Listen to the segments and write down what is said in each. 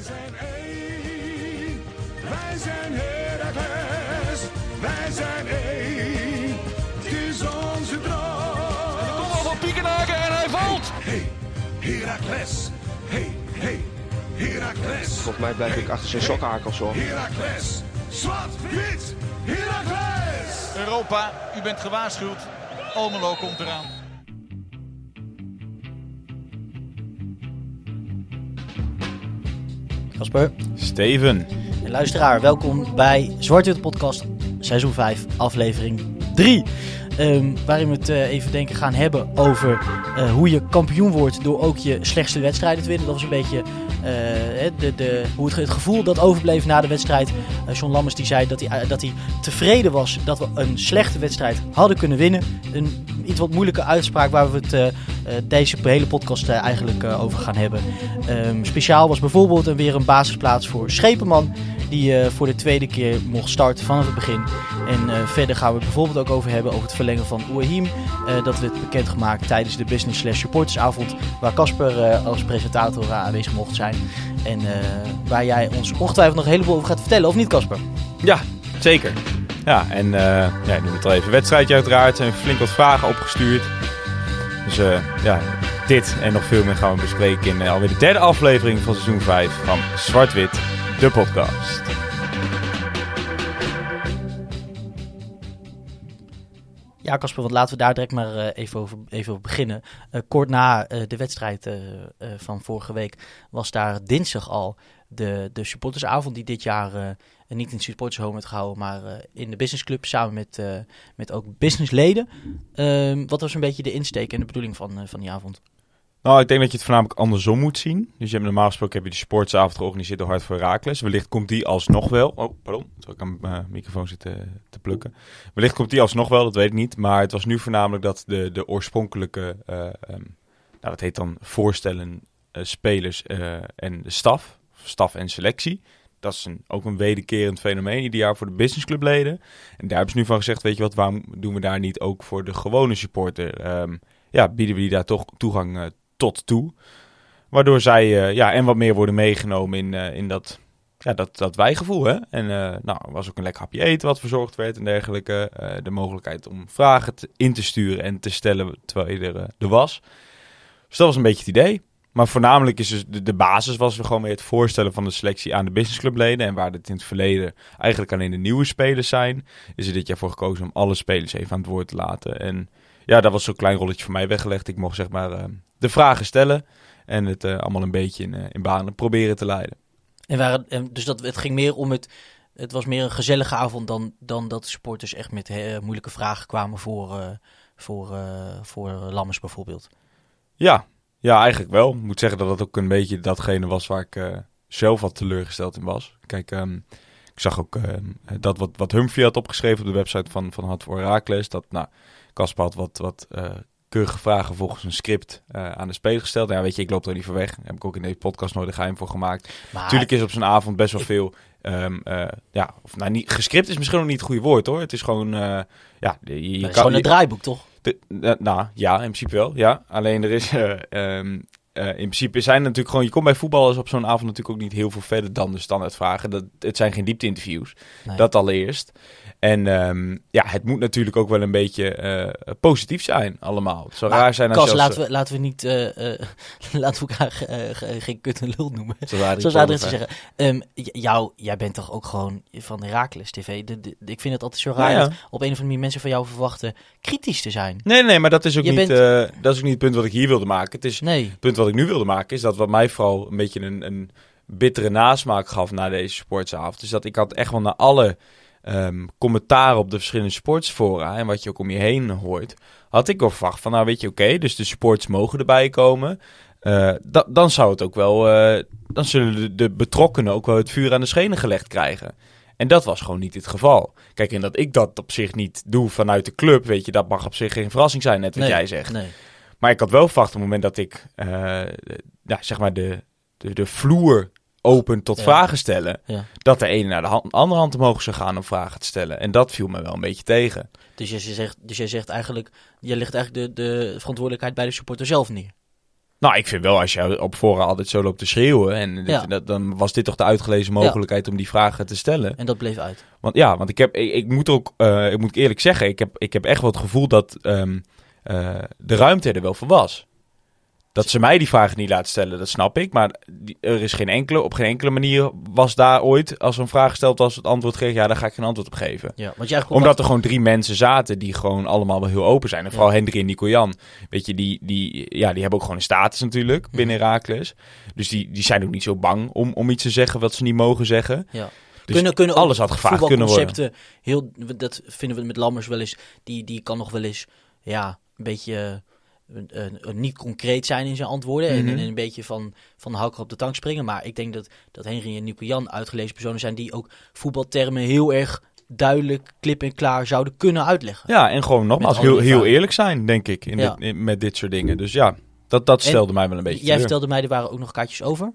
Wij zijn één, wij zijn Heracles, wij zijn één, het is onze droom. Kom al van Piekenhaken en hij valt. Hey, Heracles, hey, hey, Heracles. Volgens mij blijf ik achter zijn sokkenhakels hoor. Heracles, zwart, wit, Heracles. Europa, u bent gewaarschuwd. Almelo komt eraan. Kasper. Steven. En luisteraar, welkom bij Zwarte Wit Podcast, seizoen 5, aflevering 3. Ehm, waarin we het eh, even denken gaan hebben over eh, hoe je kampioen wordt door ook je slechtste wedstrijden te winnen. Dat was een beetje eh, de, de, hoe het, het gevoel dat overbleef na de wedstrijd. John Lammers die zei dat hij, dat hij tevreden was dat we een slechte wedstrijd hadden kunnen winnen. Een iets wat moeilijke uitspraak waar we het deze hele podcast eh, eigenlijk eh, over gaan hebben. Ehm, speciaal was bijvoorbeeld weer een basisplaats voor Schepenman. Die eh, voor de tweede keer mocht starten vanaf het begin. En eh, verder gaan we het bijvoorbeeld ook over hebben over het verlengen van Ouahim. Eh, dat werd bekendgemaakt tijdens de Business Slash Supportersavond. Waar Casper eh, als presentator eh, aanwezig mocht zijn. En eh, waar jij ons ongetwijfeld nog een heleboel over gaat vertellen, of niet Casper? Ja, zeker. Ja, en eh ja, noem het al even wedstrijdje uiteraard. Er zijn flink wat vragen opgestuurd. Dus eh, ja, dit en nog veel meer gaan we bespreken in eh, alweer de derde aflevering van seizoen 5 van Zwart-Wit, de podcast. Ja, Casper, want laten we daar direct maar eh, even, over, even beginnen. Kort na de wedstrijd van vorige week was daar dinsdag al de, de supportersavond die dit jaar eh, niet in het supportershome werd gehouden, maar eh, in de businessclub samen met, eh, met ook businessleden. Ehm, wat was een beetje de insteek en de bedoeling van, eh, van die avond? Nou, ik denk dat je het voornamelijk andersom moet zien. Dus je hebt normaal gesproken heb je de sportsavond georganiseerd door Hart voor Herakles. Wellicht komt die alsnog wel. Oh, pardon. Terwijl ik aan mijn microfoon zit te, plukken. Wellicht komt die alsnog wel, dat weet ik niet. Maar het was nu voornamelijk dat de, de oorspronkelijke, eh, ehm, nou dat heet dan voorstellen, spelers en de staf. Staf en selectie. Dat is ook een wederkerend fenomeen ieder jaar voor de businessclubleden. En daar hebben ze nu van gezegd, weet je wat, waarom doen we daar niet ook voor de gewone supporter? Ehm, ja, bieden we die daar toch toegang eh, tot toe. Waardoor zij eh, ja, en wat meer worden meegenomen in, eh, in dat, ja, dat, dat wijgevoel. Hè? En nou, er was ook een lekker hapje eten wat verzorgd werd en dergelijke. De mogelijkheid om vragen te- in te sturen en te stellen terwijl je er, er was. Dus dat was een beetje het idee. Maar voornamelijk is dus de, de basis was er gewoon weer het voorstellen van de selectie aan de businessclubleden. En waar het in het verleden eigenlijk alleen de nieuwe spelers zijn, is er dit jaar voor gekozen om alle spelers even aan het woord te laten. En ja, dat was zo'n klein rolletje voor mij weggelegd. Ik mocht zeg maar eh, de vragen stellen en het eh, allemaal een beetje in, eh, in banen proberen te leiden. En waren, en dus dat, het ging meer om het. Het was meer een gezellige avond dan, dan dat de supporters echt met eh, moeilijke vragen kwamen voor, voor, voor Lammers bijvoorbeeld. Ja, ja, eigenlijk wel. Ik moet zeggen dat dat ook een beetje datgene was waar ik eh, zelf wat teleurgesteld in was. Kijk, ehm, ik zag ook ehm, dat wat, wat Humphrey had opgeschreven op de website van, van Hart voor Herakles. Dat, nou, Kasper had wat, wat eh, keurige vragen volgens een script eh, aan de speler gesteld. Ja, weet je, ik loop er niet voor weg. Daar heb ik ook in deze podcast nooit een geheim voor gemaakt. Maar Natuurlijk is op zo'n avond best wel veel. ehm, eh, ja, of nou, niet, gescript is misschien nog niet het goede woord hoor. Het is gewoon. eh, ja, je, is gewoon een draaiboek, toch? Nou, ja, in principe wel. Ja. Alleen er is. ehm, eh, in principe zijn natuurlijk gewoon. Je komt bij voetballers op zo'n avond natuurlijk ook niet heel veel verder dan de standaardvragen. Dat, het zijn geen diepte-interviews. Nee. Dat allereerst. En ehm, ja, het moet natuurlijk ook wel een beetje eh, positief zijn, allemaal. Het zou Maar, raar zijn als Kas, laten we, laten we niet. eh, eh, laten we elkaar eh, ge- geen kut en lul noemen. eh, zoals Adrien zei. zeggen. Ehm, jou, jij bent toch ook gewoon van Herakles TV. De, de- ik vind het altijd zo raar Ja, ja. dat op een of andere manier mensen van jou verwachten kritisch te zijn. Nee, nee, maar dat is ook Je niet, bent- eh, dat is ook niet het punt wat ik hier wilde maken. Het is Nee. Het punt wat ik nu wilde maken is dat wat mij vooral een beetje een, een bittere nasmaak gaf na deze sportsavond. Is dat ik had echt wel naar alle ehm, commentaren op de verschillende sportsfora en wat je ook om je heen hoort, had ik wel verwacht van nou weet je oké, dus de sports mogen erbij komen. Da- dan zou het ook wel, eh, dan zullen de, de betrokkenen ook wel het vuur aan de schenen gelegd krijgen. En dat was gewoon niet het geval. Kijk, en dat ik dat op zich niet doe vanuit de club, weet je, dat mag op zich geen verrassing zijn, net wat nee, jij zegt. Nee. Maar ik had wel verwacht op het moment dat ik eh, ja, zeg maar de, de, de vloer open tot Ja. vragen stellen, Ja. dat de ene naar de hand, andere hand omhoog zou gaan om vragen te stellen. En dat viel me wel een beetje tegen. Dus, je zegt, dus jij zegt eigenlijk, je legt eigenlijk de, de verantwoordelijkheid bij de supporter zelf neer. Nou, ik vind wel, als je op voorhand altijd zo loopt te schreeuwen... en dit- Ja. dat, dan was dit toch de uitgelezen mogelijkheid om die vragen te stellen. En dat bleef uit. Want ja, want ik heb, ik, ik moet ook, eh, ik moet eerlijk zeggen, ik heb, ik heb echt wel het gevoel dat ehm, eh, de ruimte er wel voor was. Dat ze mij die vragen niet laten stellen, dat snap ik. Maar er is geen enkele, op geen enkele manier was daar ooit, als een vraag gesteld was, het antwoord kreeg, ja, daar ga ik geen antwoord op geven. Ja, want Omdat er gewoon drie mensen zaten die gewoon allemaal wel heel open zijn. En vooral Ja. Hendrik en Nico Jan. Weet je, die, die, ja, die hebben ook gewoon een status natuurlijk binnen Herakles. Dus die, die zijn ook niet zo bang om, om iets te zeggen wat ze niet mogen zeggen. Ja. Dus kunnen, kunnen alles had gevraagd kunnen worden. Heel, dat vinden we met Lammers wel eens. Die, die kan nog wel eens ja, beetje eh, niet concreet zijn in zijn antwoorden. en, Mhm. en een beetje van, van de hakker op de tang springen. Maar ik denk dat, dat Henry en Nico Jan uitgelezen personen zijn die ook voetbaltermen heel erg duidelijk, klip en klaar zouden kunnen uitleggen. Ja, en gewoon nogmaals heel, heel eerlijk zijn, denk ik, in Ja. dit- in- met dit soort dingen. Dus ja, dat, dat En stelde mij wel een beetje Jij teleur. vertelde mij, er waren ook nog kaartjes over.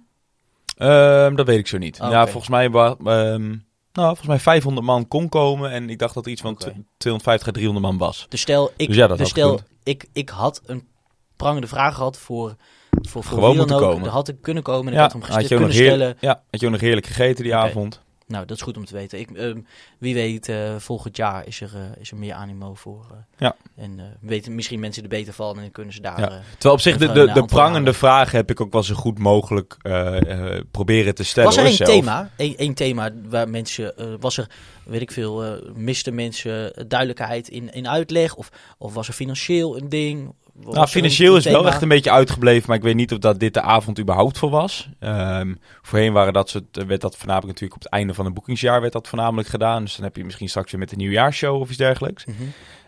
Ehm, dat weet ik zo niet. Oh, Ja, volgens mij, ehm, nou, volgens mij 500 man kon komen en ik dacht dat er iets van Oké. tw- 250 à 300 man was. Dus stel, ik, Dus ja, dat dus stel. Ik, ik had een prangende vraag gehad voor, voor, voor Gewoon wie dan ook. komen. Had ik kunnen komen en ik had hem gesteld, kunnen stellen. ja, had je ook nog heerlijk gegeten die avond. Nou, dat is goed om te weten. Ik, ehm, wie weet, eh, volgend jaar is er, eh, is er meer animo voor. eh, Ja. En weten misschien mensen er beter van en kunnen ze daar... Ja. Terwijl op zich de, de, een de prangende vragen heb ik ook wel zo goed mogelijk proberen te stellen. was er één thema, één thema waar mensen, was er, weet ik veel, misten mensen duidelijkheid in, in uitleg? Of, of was er financieel een ding? Nou, financieel is wel echt een beetje uitgebleven, maar ik weet niet of dat dit de avond überhaupt voor was. Ehm, voorheen waren dat soort, werd dat voornamelijk natuurlijk op het einde van een boekingsjaar werd dat voornamelijk gedaan. Dus dan heb je misschien straks weer met de nieuwjaarshow of iets dergelijks. Mhm.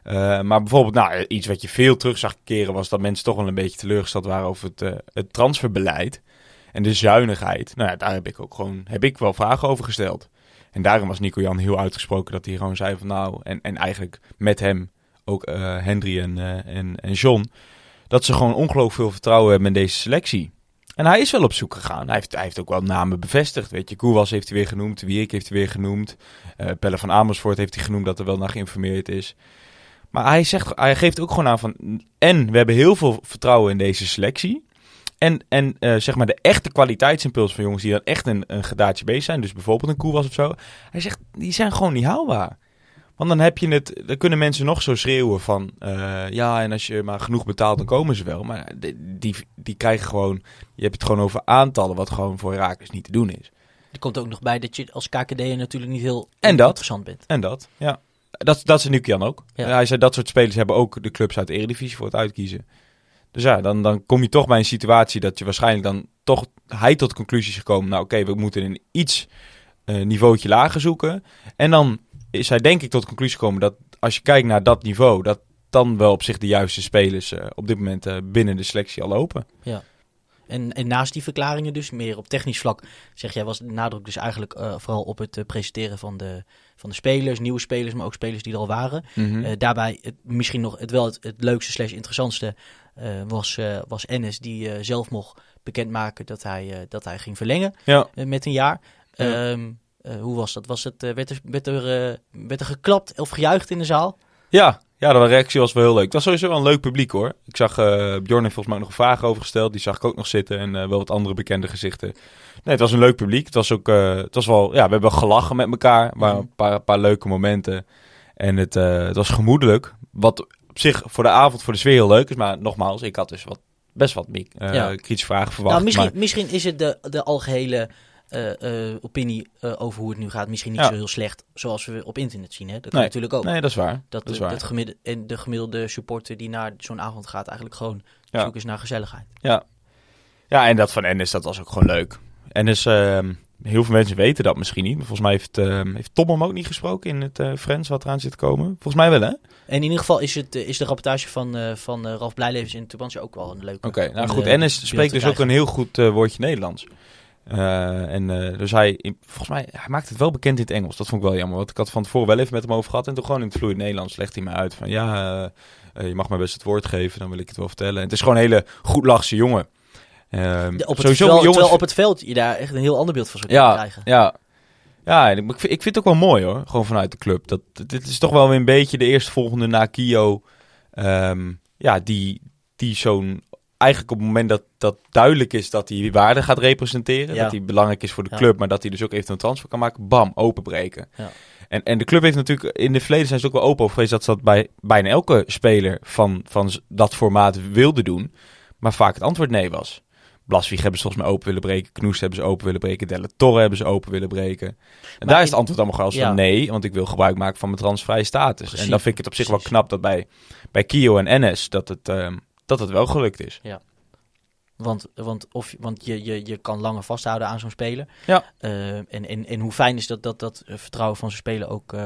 Eh, maar bijvoorbeeld, nou, iets wat je veel terug zag keren was dat mensen toch wel een beetje teleurgesteld waren over het, eh, het transferbeleid en de zuinigheid. Nou ja, daar heb ik ook gewoon, heb ik wel vragen over gesteld. En daarom was Nico Jan heel uitgesproken dat hij gewoon zei van nou, en, en eigenlijk met hem ook eh Henry en, eh, en, en John, dat ze gewoon ongelooflijk veel vertrouwen hebben in deze selectie. En hij is wel op zoek gegaan. Hij heeft, hij heeft ook wel namen bevestigd. Weet je, Koewas heeft hij weer genoemd. Wierik heeft hij weer genoemd. eh Pelle van Amersfoort heeft hij genoemd dat er wel naar geïnformeerd is. Maar hij, zegt, hij geeft ook gewoon aan van... En we hebben heel veel vertrouwen in deze selectie. En, en zeg maar de echte kwaliteitsimpuls van jongens die dan echt een, een gedaatje bezig zijn. Dus bijvoorbeeld een Koewas of zo. Hij zegt, die zijn gewoon niet haalbaar. Want dan heb je het, dan kunnen mensen nog zo schreeuwen van, eh, ja, en als je maar genoeg betaalt, dan komen ze wel. Maar die, die, krijgen gewoon, je hebt het gewoon over aantallen, wat gewoon voor Herakles niet te doen is. Er komt ook nog bij dat je als KKD'er natuurlijk niet heel En dat. interessant bent. En dat, ja. Dat, dat is Nukian ook. Ja. Hij zei, dat soort spelers hebben ook de clubs uit de Eredivisie voor het uitkiezen. Dus ja, dan, dan kom je toch bij een situatie dat je waarschijnlijk dan toch, hij tot conclusies gekomen, nou oké, we moeten een iets eh niveautje lager zoeken. En dan is hij denk ik tot de conclusie gekomen dat als je kijkt naar dat niveau, dat dan wel op zich de juiste spelers eh, op dit moment eh, binnen de selectie al lopen. En, en naast die verklaringen dus, meer op technisch vlak, zeg jij, was de nadruk dus eigenlijk eh, vooral op het presenteren van de, van de spelers, nieuwe spelers, maar ook spelers die er al waren. Eh, daarbij het, misschien nog het wel het, het leukste slash interessantste was, was Ennis, die zelf mocht bekendmaken dat hij, dat hij ging verlengen ja. met een jaar. Ja. Ehm, eh, hoe was dat? Was het, eh, werd, er, werd, er, eh, werd er geklapt of gejuicht in de zaal? Ja, ja, de reactie was wel heel leuk. Het was sowieso wel een leuk publiek hoor. Ik zag, eh Bjorn heeft volgens mij ook nog een vraag over gesteld. Die zag ik ook nog zitten en eh, wel wat andere bekende gezichten. Nee, het was een leuk publiek. Het was ook, eh, het was wel, ja, we hebben gelachen met elkaar. Waren Mhm. een paar, paar leuke momenten. En het, eh, het was gemoedelijk. Wat op zich voor de avond, voor de sfeer heel leuk is. Maar nogmaals, ik had dus wat, best wat eh Ja. kritische vragen verwacht. nou, misschien, maar, misschien is het de, de algehele eh, eh, opinie eh, over hoe het nu gaat misschien niet Ja. zo heel slecht zoals we op internet zien. Hè? Dat kan Nee. natuurlijk ook. nee, dat is waar. Dat, dat is de, waar. dat gemiddelde, en de gemiddelde supporter die naar zo'n avond gaat eigenlijk gewoon Ja. zoeken is naar gezelligheid. Ja. ja, en dat van Ennis, dat was ook gewoon leuk. Ennis, ehm heel veel mensen weten dat misschien niet. Maar volgens mij heeft, ehm, heeft Tom hem ook niet gesproken in het Friends wat eraan zit te komen. Volgens mij wel, hè? Oké, En in ieder geval is, het, is de rapportage van, van Ralf Blijlevens in Tubantia ook wel een leuke. nou om, goed. eh, Ennis spreekt dus ook een heel goed woordje Nederlands. Eh, en eh, dus hij, volgens mij, hij maakt het wel bekend in het Engels. Dat vond ik wel jammer. Want ik had van tevoren wel even met hem over gehad. En toen gewoon in het vloeiend Nederlands legt hij mij uit van ja, eh, je mag mij best het woord geven. Dan wil ik het wel vertellen. En het is gewoon een hele goed lachse jongen. Ehm, De- op het sowieso veld, jongens op het veld je daar echt een heel ander beeld van zou kunnen Ja, krijgen. ja. Ja, en ik, ik vind ik vind het ook wel mooi hoor. Gewoon vanuit de club. Dat, dit is toch wel weer een beetje de eerstvolgende na Kio. ehm, ja, die, die zo'n eigenlijk op het moment dat, dat duidelijk is dat hij waarde gaat representeren, Ja. dat hij belangrijk is voor de Ja. club, maar dat hij dus ook eventueel een transfer kan maken, bam, openbreken. Ja. En, en de club heeft natuurlijk, in de verleden zijn ze ook wel open over geweest dat ze dat bij bijna elke speler van, van dat formaat wilde doen, maar vaak het antwoord nee was. Blaswieg hebben ze volgens mij open willen breken. Knoes hebben ze open willen breken. Delle Torre hebben ze open willen breken. En Maar daar is het antwoord allemaal gewoon Ja. nee, want ik wil gebruik maken van mijn transvrije status. Precies, en dan vind ik het op zich wel knap dat bij, bij Kio en NS dat het, ehm, dat het wel gelukt is. Want, want, of, want je, je, je kan langer vasthouden aan zo'n speler. Ja. Eh, en, en, en hoe fijn is dat dat, dat eh, vertrouwen van zo'n speler ook, eh,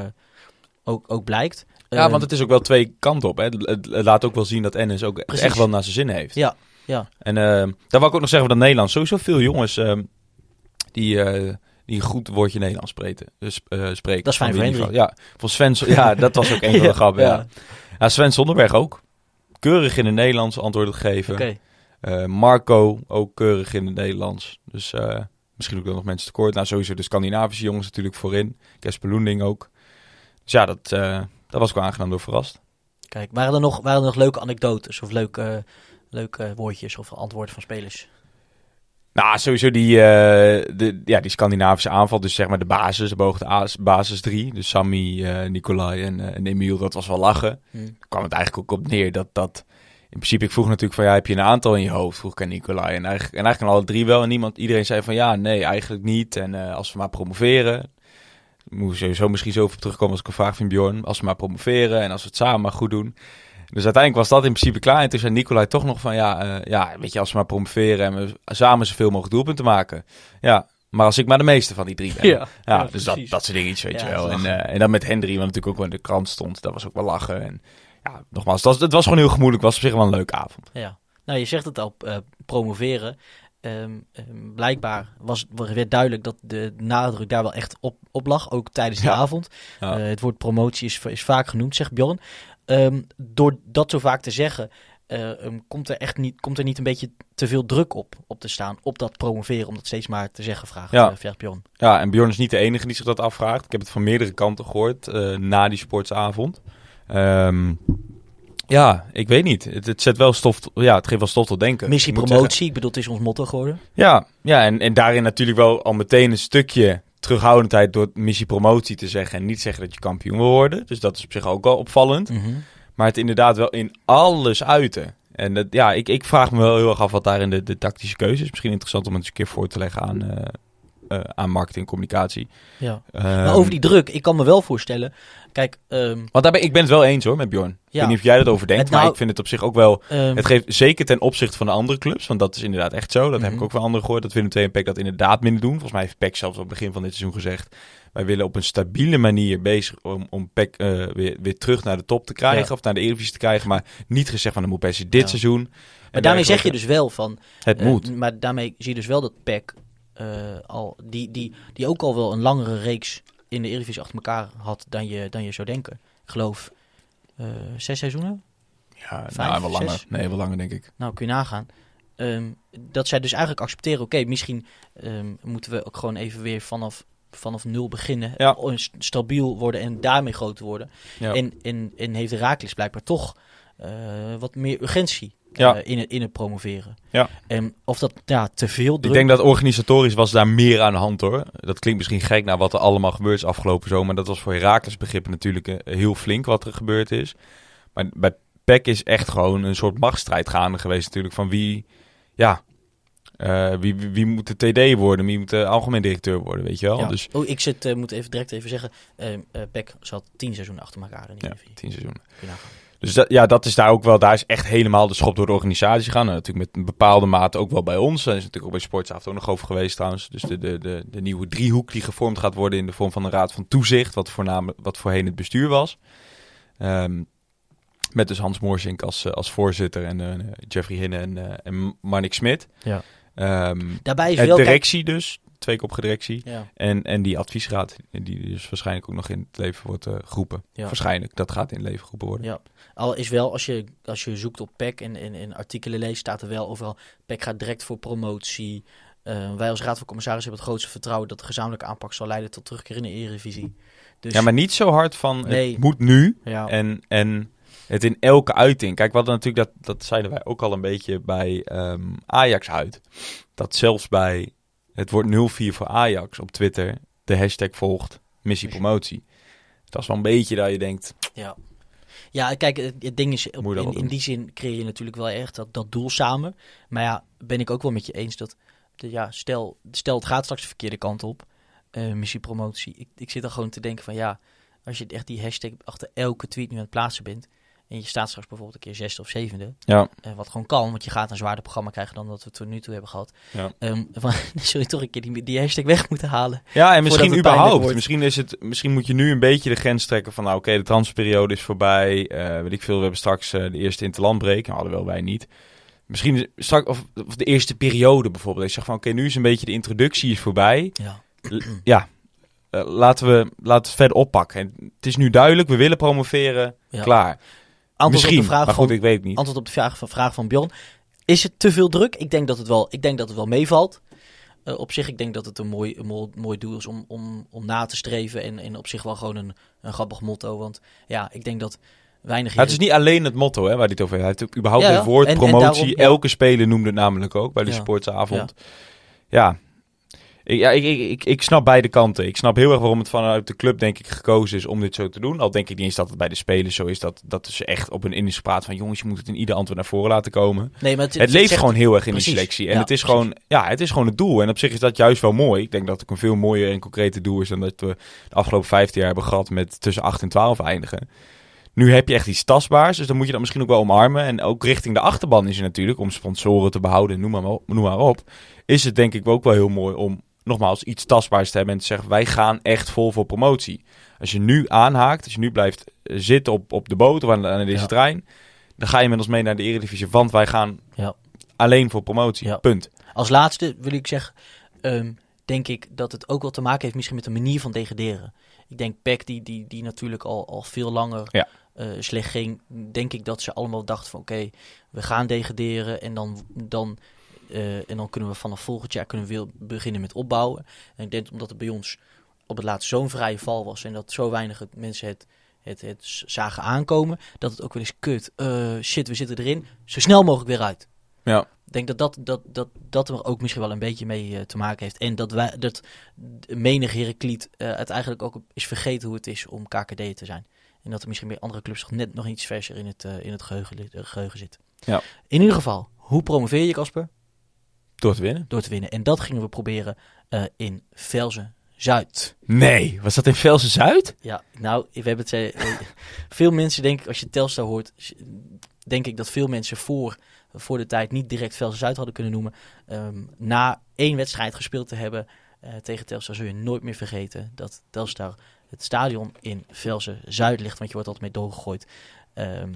ook, ook blijkt. Ja, want het is ook wel twee kanten op. Hè. Het, laat ook wel zien dat NS ook Precies. echt wel naar zijn zin heeft. Ja, ja. En ehm, daar wou ik ook nog zeggen van dat Nederlands. Sowieso veel jongens ehm, die, eh, die een goed woordje Nederlands spreken. Dus, spreken Dat is fijn voor. Ja, voor Sven, ja, dat was ook een van de Ja, grappen. Ja. ja. Ja. Sven Zonderberg ook. Keurig in het Nederlands antwoorden geven. Oké. Eh, Marco ook keurig in het Nederlands. Dus eh, misschien ook dan nog mensen tekort. Nou, sowieso de Scandinavische jongens natuurlijk voorin. Kesper Loending ook. Dus ja, dat, eh daar was ik wel aangenaam door verrast. Kijk, waren er, nog, waren er nog leuke anekdotes of leuke, leuke woordjes of antwoorden van spelers? Nou, sowieso die, eh, de, ja, die Scandinavische aanval. Dus zeg maar de basis, de basis drie. Dus Sammy, eh Nicolai en, eh, en Emiel, dat was wel lachen. Hm. Daar kwam het eigenlijk ook op neer dat dat... In principe, ik vroeg natuurlijk van ja, heb je een aantal in je hoofd? Vroeg ik aan Nicolai. En eigenlijk, en eigenlijk alle drie wel. En niemand, iedereen zei van ja, nee, eigenlijk niet. En als we maar promoveren... Moet sowieso misschien zo op terugkomen als ik een vraag vind, Bjorn. Als we maar promoveren en als we het samen maar goed doen. Dus uiteindelijk was dat in principe klaar. En toen zei Nicolai toch nog van ja, eh, ja, weet je, als we maar promoveren en we samen zoveel mogelijk doelpunten maken. Ja, maar als ik maar de meeste van die drie ben. Ja, ja, dus dat, dat soort dingen, weet Ja, je wel. En, eh, en dan met Hendry, wat natuurlijk ook wel in de krant stond. Dat was ook wel lachen. En ja, nogmaals, het was, het was gewoon heel gemoedelijk. Was op zich wel een leuke avond. Ja, nou je zegt het al, eh, promoveren. Ehm, ehm, blijkbaar was, werd duidelijk dat de nadruk daar wel echt op, op lag, ook tijdens de Ja. avond. Ja. Het woord promotie is, is vaak genoemd, zegt Bjorn. Ehm, door dat zo vaak te zeggen, eh, ehm, komt, er echt niet, komt er niet een beetje te veel druk op, op te staan, op dat promoveren, om dat steeds maar te zeggen, vraagt, Ja. eh, Bjorn. Ja, en Bjorn is niet de enige die zich dat afvraagt. Ik heb het van meerdere kanten gehoord eh, na die sportsavond. Ehm, ja, ik weet niet. Het, het zet wel stof, ja, het geeft wel stof tot denken. Missie Ik promotie, ik bedoel, het is ons motto geworden. Ja, ja en, en daarin natuurlijk wel al meteen een stukje terughoudendheid door missie promotie te zeggen en niet zeggen dat je kampioen wil worden. Dus dat is op zich ook wel opvallend. Mhm. Maar het inderdaad wel in alles uiten. En dat, ja, ik, ik vraag me wel heel erg af wat daarin de, de tactische keuze is. Misschien interessant om het eens een keer voor te leggen aan, eh, eh, aan marketing en communicatie. Ja. Ehm, Maar over die druk, ik kan me wel voorstellen, kijk, ehm, Want daar ben, ik ben het wel eens hoor met Bjorn. Ik Ja. weet niet of jij dat over denkt, maar nou- ik vind het op zich ook wel... ehm, Het geeft zeker ten opzichte van de andere clubs, want dat is inderdaad echt zo. Dat heb ik Mhm. ook van anderen gehoord, dat Willem II en PEC dat inderdaad minder doen. Volgens mij heeft PEC zelfs op het begin van dit seizoen gezegd... wij willen op een stabiele manier bezig om, om PEC eh, weer, weer terug naar de top te krijgen... Ja. of naar de Eredivisie te krijgen, maar niet gezegd van... dan moet se dit Ja. seizoen. maar daarmee zeg je dus wel van, Het Eh, moet. maar daarmee zie je dus wel dat PEC al, die, die, die ook al wel een langere reeks in de Eredivisie achter elkaar had dan je, dan je zou denken. Ik geloof eh, zes seizoenen. Ja, vijf, nou, wel langer. zes? Nee, wel langer denk ik. Nou, kun je nagaan. Ehm, dat zij dus eigenlijk accepteren, oké, misschien ehm, moeten we ook gewoon even weer vanaf, vanaf nul beginnen. Ja. st- Stabiel worden en daarmee groter worden. Ja. En, en, en heeft Herakles blijkbaar toch eh, wat meer urgentie Ja. eh, in, het, in het promoveren. Ja. En of dat ja, te veel druk... Ik denk dat organisatorisch was daar meer aan de hand hoor. Dat klinkt misschien gek naar wat er allemaal gebeurd is afgelopen zomer. Maar dat was voor Herakles begrippen natuurlijk eh, heel flink wat er gebeurd is. Maar bij PEC is echt gewoon een soort machtsstrijd gaande geweest natuurlijk. Van wie, ja, eh, wie, wie, wie moet de TD worden? Wie moet de algemeen directeur worden, weet je wel? Ja. Dus Oh, ik zit, moet even direct even zeggen, Peck zat tien seizoenen achter elkaar in de ja, tien seizoenen. Dus dat, ja, dat is daar ook wel, daar is echt helemaal de schop door de organisatie gegaan. En natuurlijk met een bepaalde mate ook wel bij ons. Daar is natuurlijk ook bij Sportsavond ook nog over geweest trouwens. Dus de, de, de, de nieuwe driehoek die gevormd gaat worden in de vorm van een raad van toezicht. Wat, voornamelijk, wat voorheen het bestuur was. Ehm, met dus Hans Moorsink als, eh, als voorzitter en eh, Jeffrey Hinne en, eh en Marnik Smit. Ja. Ehm, Daarbij is kijk- directie dus, twee kop directie. Ja. En, en die adviesraad, die dus waarschijnlijk ook nog in het leven wordt eh, geroepen. Ja. Waarschijnlijk, dat gaat in het leven geroepen worden. Ja. Al is wel, als je, als je zoekt op PEC en in, in artikelen leest, staat er wel overal, PEC gaat direct voor promotie. Eh, wij als Raad van Commissarissen hebben het grootste vertrouwen dat de gezamenlijke aanpak zal leiden tot terugkeer in de Eredivisie. Dus, Ja, maar niet zo hard van Nee. het moet nu ja. en, en het in elke uiting. Kijk, we hadden natuurlijk dat, dat zeiden wij ook al een beetje bij ehm, Ajax uit. Dat zelfs bij het wordt 0-4 voor Ajax op Twitter de hashtag volgt missie promotie. Dat is wel een beetje dat je denkt, Ja. Ja, kijk, het, het ding is, op- in, in die zin creëer je natuurlijk wel echt dat, dat doel samen. Maar ja, ben ik ook wel met je eens dat, ja, stel, stel het gaat straks de verkeerde kant op, eh missie promotie. Ik, ik zit dan gewoon te denken van ja, als je echt die hashtag achter elke tweet nu aan het plaatsen bent, en je staat straks bijvoorbeeld een keer zesde of zevende, ja, eh, wat gewoon kan, want je gaat een zwaarder programma krijgen dan dat we tot nu toe hebben gehad. Ja. Ehm, van, zul je toch een keer die, die hashtag weg moeten halen. Ja, en misschien überhaupt. Misschien, is het, misschien moet je nu een beetje de grens trekken van... nou oké, de transferperiode is voorbij. eh weet ik veel, we hebben straks eh, de eerste interlandbreek. Nou, hadden wel wij niet. Misschien is- straks, of, of de eerste periode bijvoorbeeld. Je zegt van oké, nu is een beetje de introductie is voorbij. Ja. L- ja, laten, we, laten we het verder oppakken. En het is nu duidelijk, we willen promoveren. Ja. Klaar. Antwoord misschien, op de vraag maar van, goed, ik weet niet. antwoord op de vraag van, vraag van Bjorn. Is het te veel druk? Ik denk dat het wel, ik denk dat het wel meevalt. Eh, op zich, ik denk dat het een mooi, een mooi, mooi doel is om, om, om na te streven. En, en op zich wel gewoon een, een grappig motto. Want ja, ik denk dat weinig... Ja, het is niet alleen het motto hè, waar hij het over heeft. Hij heeft überhaupt Ja, ja. het woord En- en promotie. daarom, ja. Elke speler noemde het namelijk ook bij de Ja. sportsavond. Ja, Ik, ja ik, ik, ik, snap beide kanten. Ik snap heel erg waarom het vanuit de club denk ik gekozen is om dit zo te doen. Al denk ik niet eens dat het bij de spelers zo is. Dat, dat ze echt op een Indisch praat van jongens, je moet het in ieder antwoord naar voren laten komen. Nee, maar Het leeft gewoon heel erg in precies. die selectie. En Ja, het, is precies. gewoon, ja, het is gewoon het doel. En op zich is dat juist wel mooi. Ik denk dat het een veel mooier en concreter doel is dan dat we de afgelopen 15 jaar hebben gehad met tussen 8 en 12 eindigen. Nu heb je echt iets tastbaars, dus dan moet je dat misschien ook wel omarmen. En ook richting de achterban is het natuurlijk, om sponsoren te behouden, noem maar, noem maar op. Is het denk ik ook wel heel mooi om nogmaals iets tastbaars te hebben en te zeggen, wij gaan echt vol voor promotie. Als je nu aanhaakt, als je nu blijft eh, zitten op, op de boot of aan, aan deze Ja. trein, dan ga je met ons mee naar de Eredivisie, want wij gaan Ja. alleen voor promotie. Ja. Punt. Als laatste wil ik zeggen, ehm, denk ik dat het ook wel te maken heeft misschien met de manier van degraderen. Ik denk PEC, die, die, die natuurlijk al, al veel langer Ja. eh, slecht ging, denk ik dat ze allemaal dachten van oké, we gaan degraderen en dan, dan, eh, en dan kunnen we vanaf volgend jaar kunnen we weer beginnen met opbouwen. En ik denk omdat het bij ons op het laatst zo'n vrije val was en dat zo weinig mensen het, het, het zagen aankomen, dat het ook wel eens kut, eh, shit, we zitten erin, zo snel mogelijk weer uit. Ja. Ik denk dat dat, dat, dat, dat er ook misschien wel een beetje mee eh, te maken heeft. En dat, wij, dat menig Herakliet het eigenlijk ook is vergeten hoe het is om KKD te zijn. En dat er misschien bij andere clubs nog net nog iets verser in het, in het geheugen, eh, geheugen zit. Ja. In ieder geval, hoe promoveer je Casper? Door te winnen. Door te winnen. En dat gingen we proberen eh, in Velzen Zuid. Nee, was dat in Velsen Zuid? Ja, nou, we hebben het. eh, veel mensen, denk ik, als je Telstar hoort, denk ik dat veel mensen voor, voor de tijd niet direct Velsen Zuid hadden kunnen noemen. Ehm, na één wedstrijd gespeeld te hebben eh, tegen Telstar, zul je nooit meer vergeten dat Telstar het stadion in Velsen Zuid ligt, want je wordt altijd mee doorgegooid. Ehm,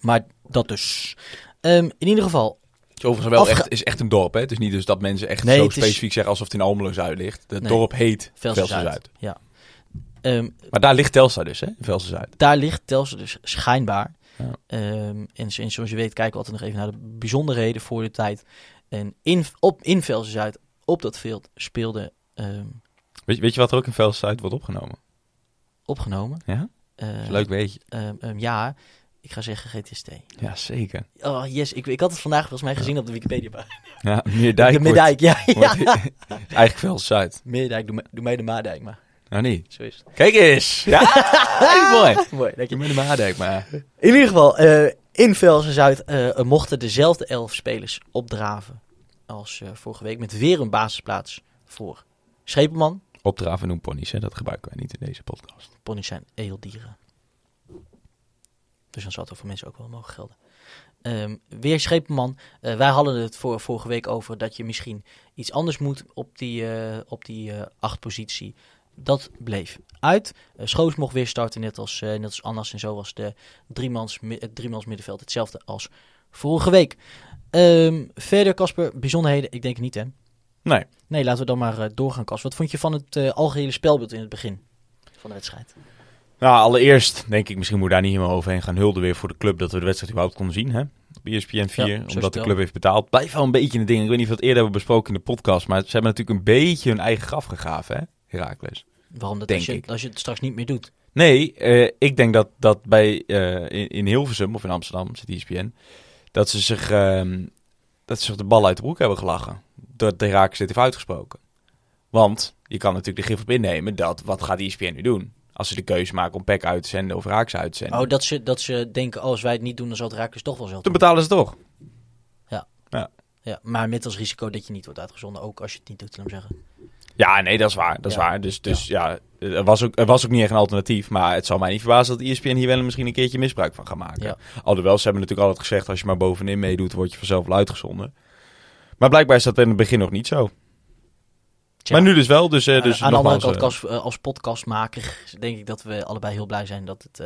maar dat dus. Ehm, in ieder geval, is overigens wel Afge- echt, is echt een dorp. Hè? Het is niet dus dat mensen echt Nee, zo is- specifiek zeggen alsof het in Almelo Zuid ligt. Het Nee. dorp heet Velsen Velsen Zuid. Zuid. Ja. Ehm, Maar daar ligt Telstar dus, hè? In Velsen Zuid. daar ligt Telstar dus schijnbaar. Ja. Ehm, en, en zoals je weet kijken we altijd nog even naar de bijzonderheden voor de tijd. En in, op, in Velsen Zuid, op dat veld, speelde ehm, Weet, je- weet je wat er ook in Velsen Zuid wordt opgenomen? opgenomen. Ja? eh, leuk weetje. ehm, ja, ik ga zeggen GTST. Ja, zeker. Oh yes, ik, ik had het vandaag volgens mij gezien op de Wikipedia. Ja, Meerdijk de Meerdijk, ja. eigenlijk Velsen Zuid. Meerdijk, doe, mij- doe mij de Maadijk maar. Nou niet. Zo is het. Kijk eens! Ja, mooi. Mooi, dank je. Hem Maadijk, maar... In ieder geval, eh, in Velsen Zuid eh, mochten dezelfde elf spelers opdraven als eh, vorige week. Met weer een basisplaats voor Schepenman. Opdraven noemen ponies, hè? Dat gebruiken wij niet in deze podcast. Ponies zijn eeldieren. Dus dan zal het voor mensen ook wel mogen gelden. Ehm, weer Schepenman. Eh, wij hadden het voor, vorige week over dat je misschien iets anders moet op die, eh op die eh acht positie. Dat bleef uit. Schoos mocht weer starten, net als, net als Annas. En zo was de driemans, het driemans middenveld hetzelfde als vorige week. Ehm, verder, Casper, bijzonderheden? Ik denk niet, hè? Nee. Nee, laten we dan maar doorgaan, Casper. Wat vond je van het eh, algehele spelbeeld in het begin van de wedstrijd? Nou, allereerst denk ik, misschien moet daar niet helemaal overheen gaan hulden weer voor de club dat we de wedstrijd überhaupt konden zien. Hè? Op ESPN 4, Ja, zo is het omdat de club heeft betaald. Blijft wel een beetje een ding. Ik weet niet of we het eerder hebben besproken in de podcast, maar ze hebben natuurlijk een beetje hun eigen graf gegraven, hè, Herakles. Waarom dat Denk als je, ik. als je het straks niet meer doet? Nee, eh, ik denk dat, dat bij eh, in, in Hilversum of in Amsterdam, zit ESPN, dat ze zich, ehm, dat ze zich de bal uit de broek hebben gelachen. Doordat de Herakles dit heeft uitgesproken. Want je kan natuurlijk de gif op innemen dat, wat gaat ESPN nu doen? Als ze de keuze maken om PEC uit te zenden of Raaks uit te zenden. Oh, dat ze, dat ze denken, oh, als wij het niet doen, dan zal het Raakles toch wel zelf Dan betalen ze toch. Ja, maar met als risico dat je niet wordt uitgezonden, ook als je het niet doet, laat zeggen. Ja, nee, dat is waar. Dat is Ja. waar. Dus, dus ja, er, was ook, er was ook niet echt een alternatief. Maar het zal mij niet verbazen dat E ESPN hier wel misschien een keertje misbruik van gaat maken. Ja. Alhoewel, ze hebben natuurlijk altijd gezegd... als je maar bovenin meedoet, word je vanzelf wel uitgezonden. Maar blijkbaar is dat in het begin nog niet zo. Tja. Maar nu dus wel. Dus, eh, dus aan de andere kant, eh, als, als podcastmaker, denk ik dat we allebei heel blij zijn dat, het,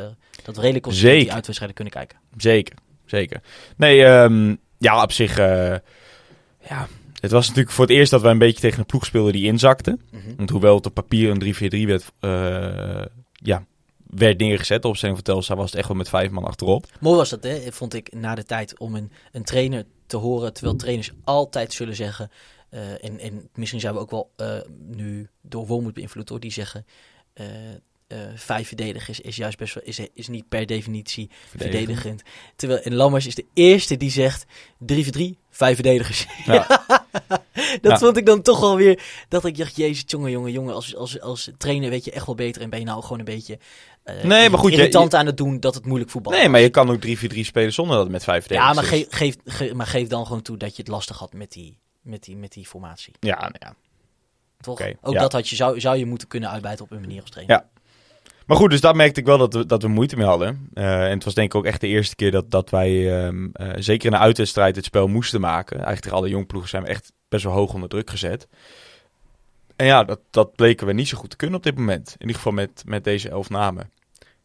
dat we redelijk consistent die uitwedstrijden kunnen kijken. Zeker, zeker. Nee, ehm, ja, op zich... ja, het was natuurlijk voor het eerst dat wij een beetje tegen een ploeg speelden die inzakte. Mhm. Want hoewel het op papier een 3-4-3 werd, eh, ja, werd neergezet, de opstelling van Telstar was het echt wel met vijf man achterop. Mooi was dat, hè? vond ik, na de tijd om een, een trainer te horen. Terwijl trainers altijd zullen zeggen. Eh, en, en misschien zijn we ook wel eh, nu door Wormoed beïnvloed door die zeggen. eh, vijf verdedigers is juist best wel, is, is niet per definitie verdedigend. Terwijl en Lammers is de eerste die zegt 3 voor 3, vijf verdedigers. Ja. dat Ja. vond ik dan toch wel weer. Dat ik dacht, jezus, jongen, jongen, jongen. Als, als, als trainer weet je echt wel beter. En ben je nou gewoon een beetje. eh, Nee, maar goed, je- aan het doen dat het moeilijk voetbal Nee, was. maar je kan ook 3-4-3 spelen zonder dat het met vijf Ja, verdedigers maar is. geef, geef, ge- maar geef dan gewoon toe dat je het lastig had met die, met die, met die formatie. Ja, nou ja. Toch? Ook ja. dat had je, zou, zou je moeten kunnen uitbijten op een manier als trainer. Ja. Maar goed, dus daar merkte ik wel dat we, dat we moeite mee hadden. Eh, en het was denk ik ook echt de eerste keer dat, dat wij, ehm, eh, zeker in een uitwedstrijd, het spel moesten maken. Eigenlijk tegen alle jongploegen zijn we echt best wel hoog onder druk gezet. En ja, dat, dat bleken we niet zo goed te kunnen op dit moment. In ieder geval met, met deze elf namen.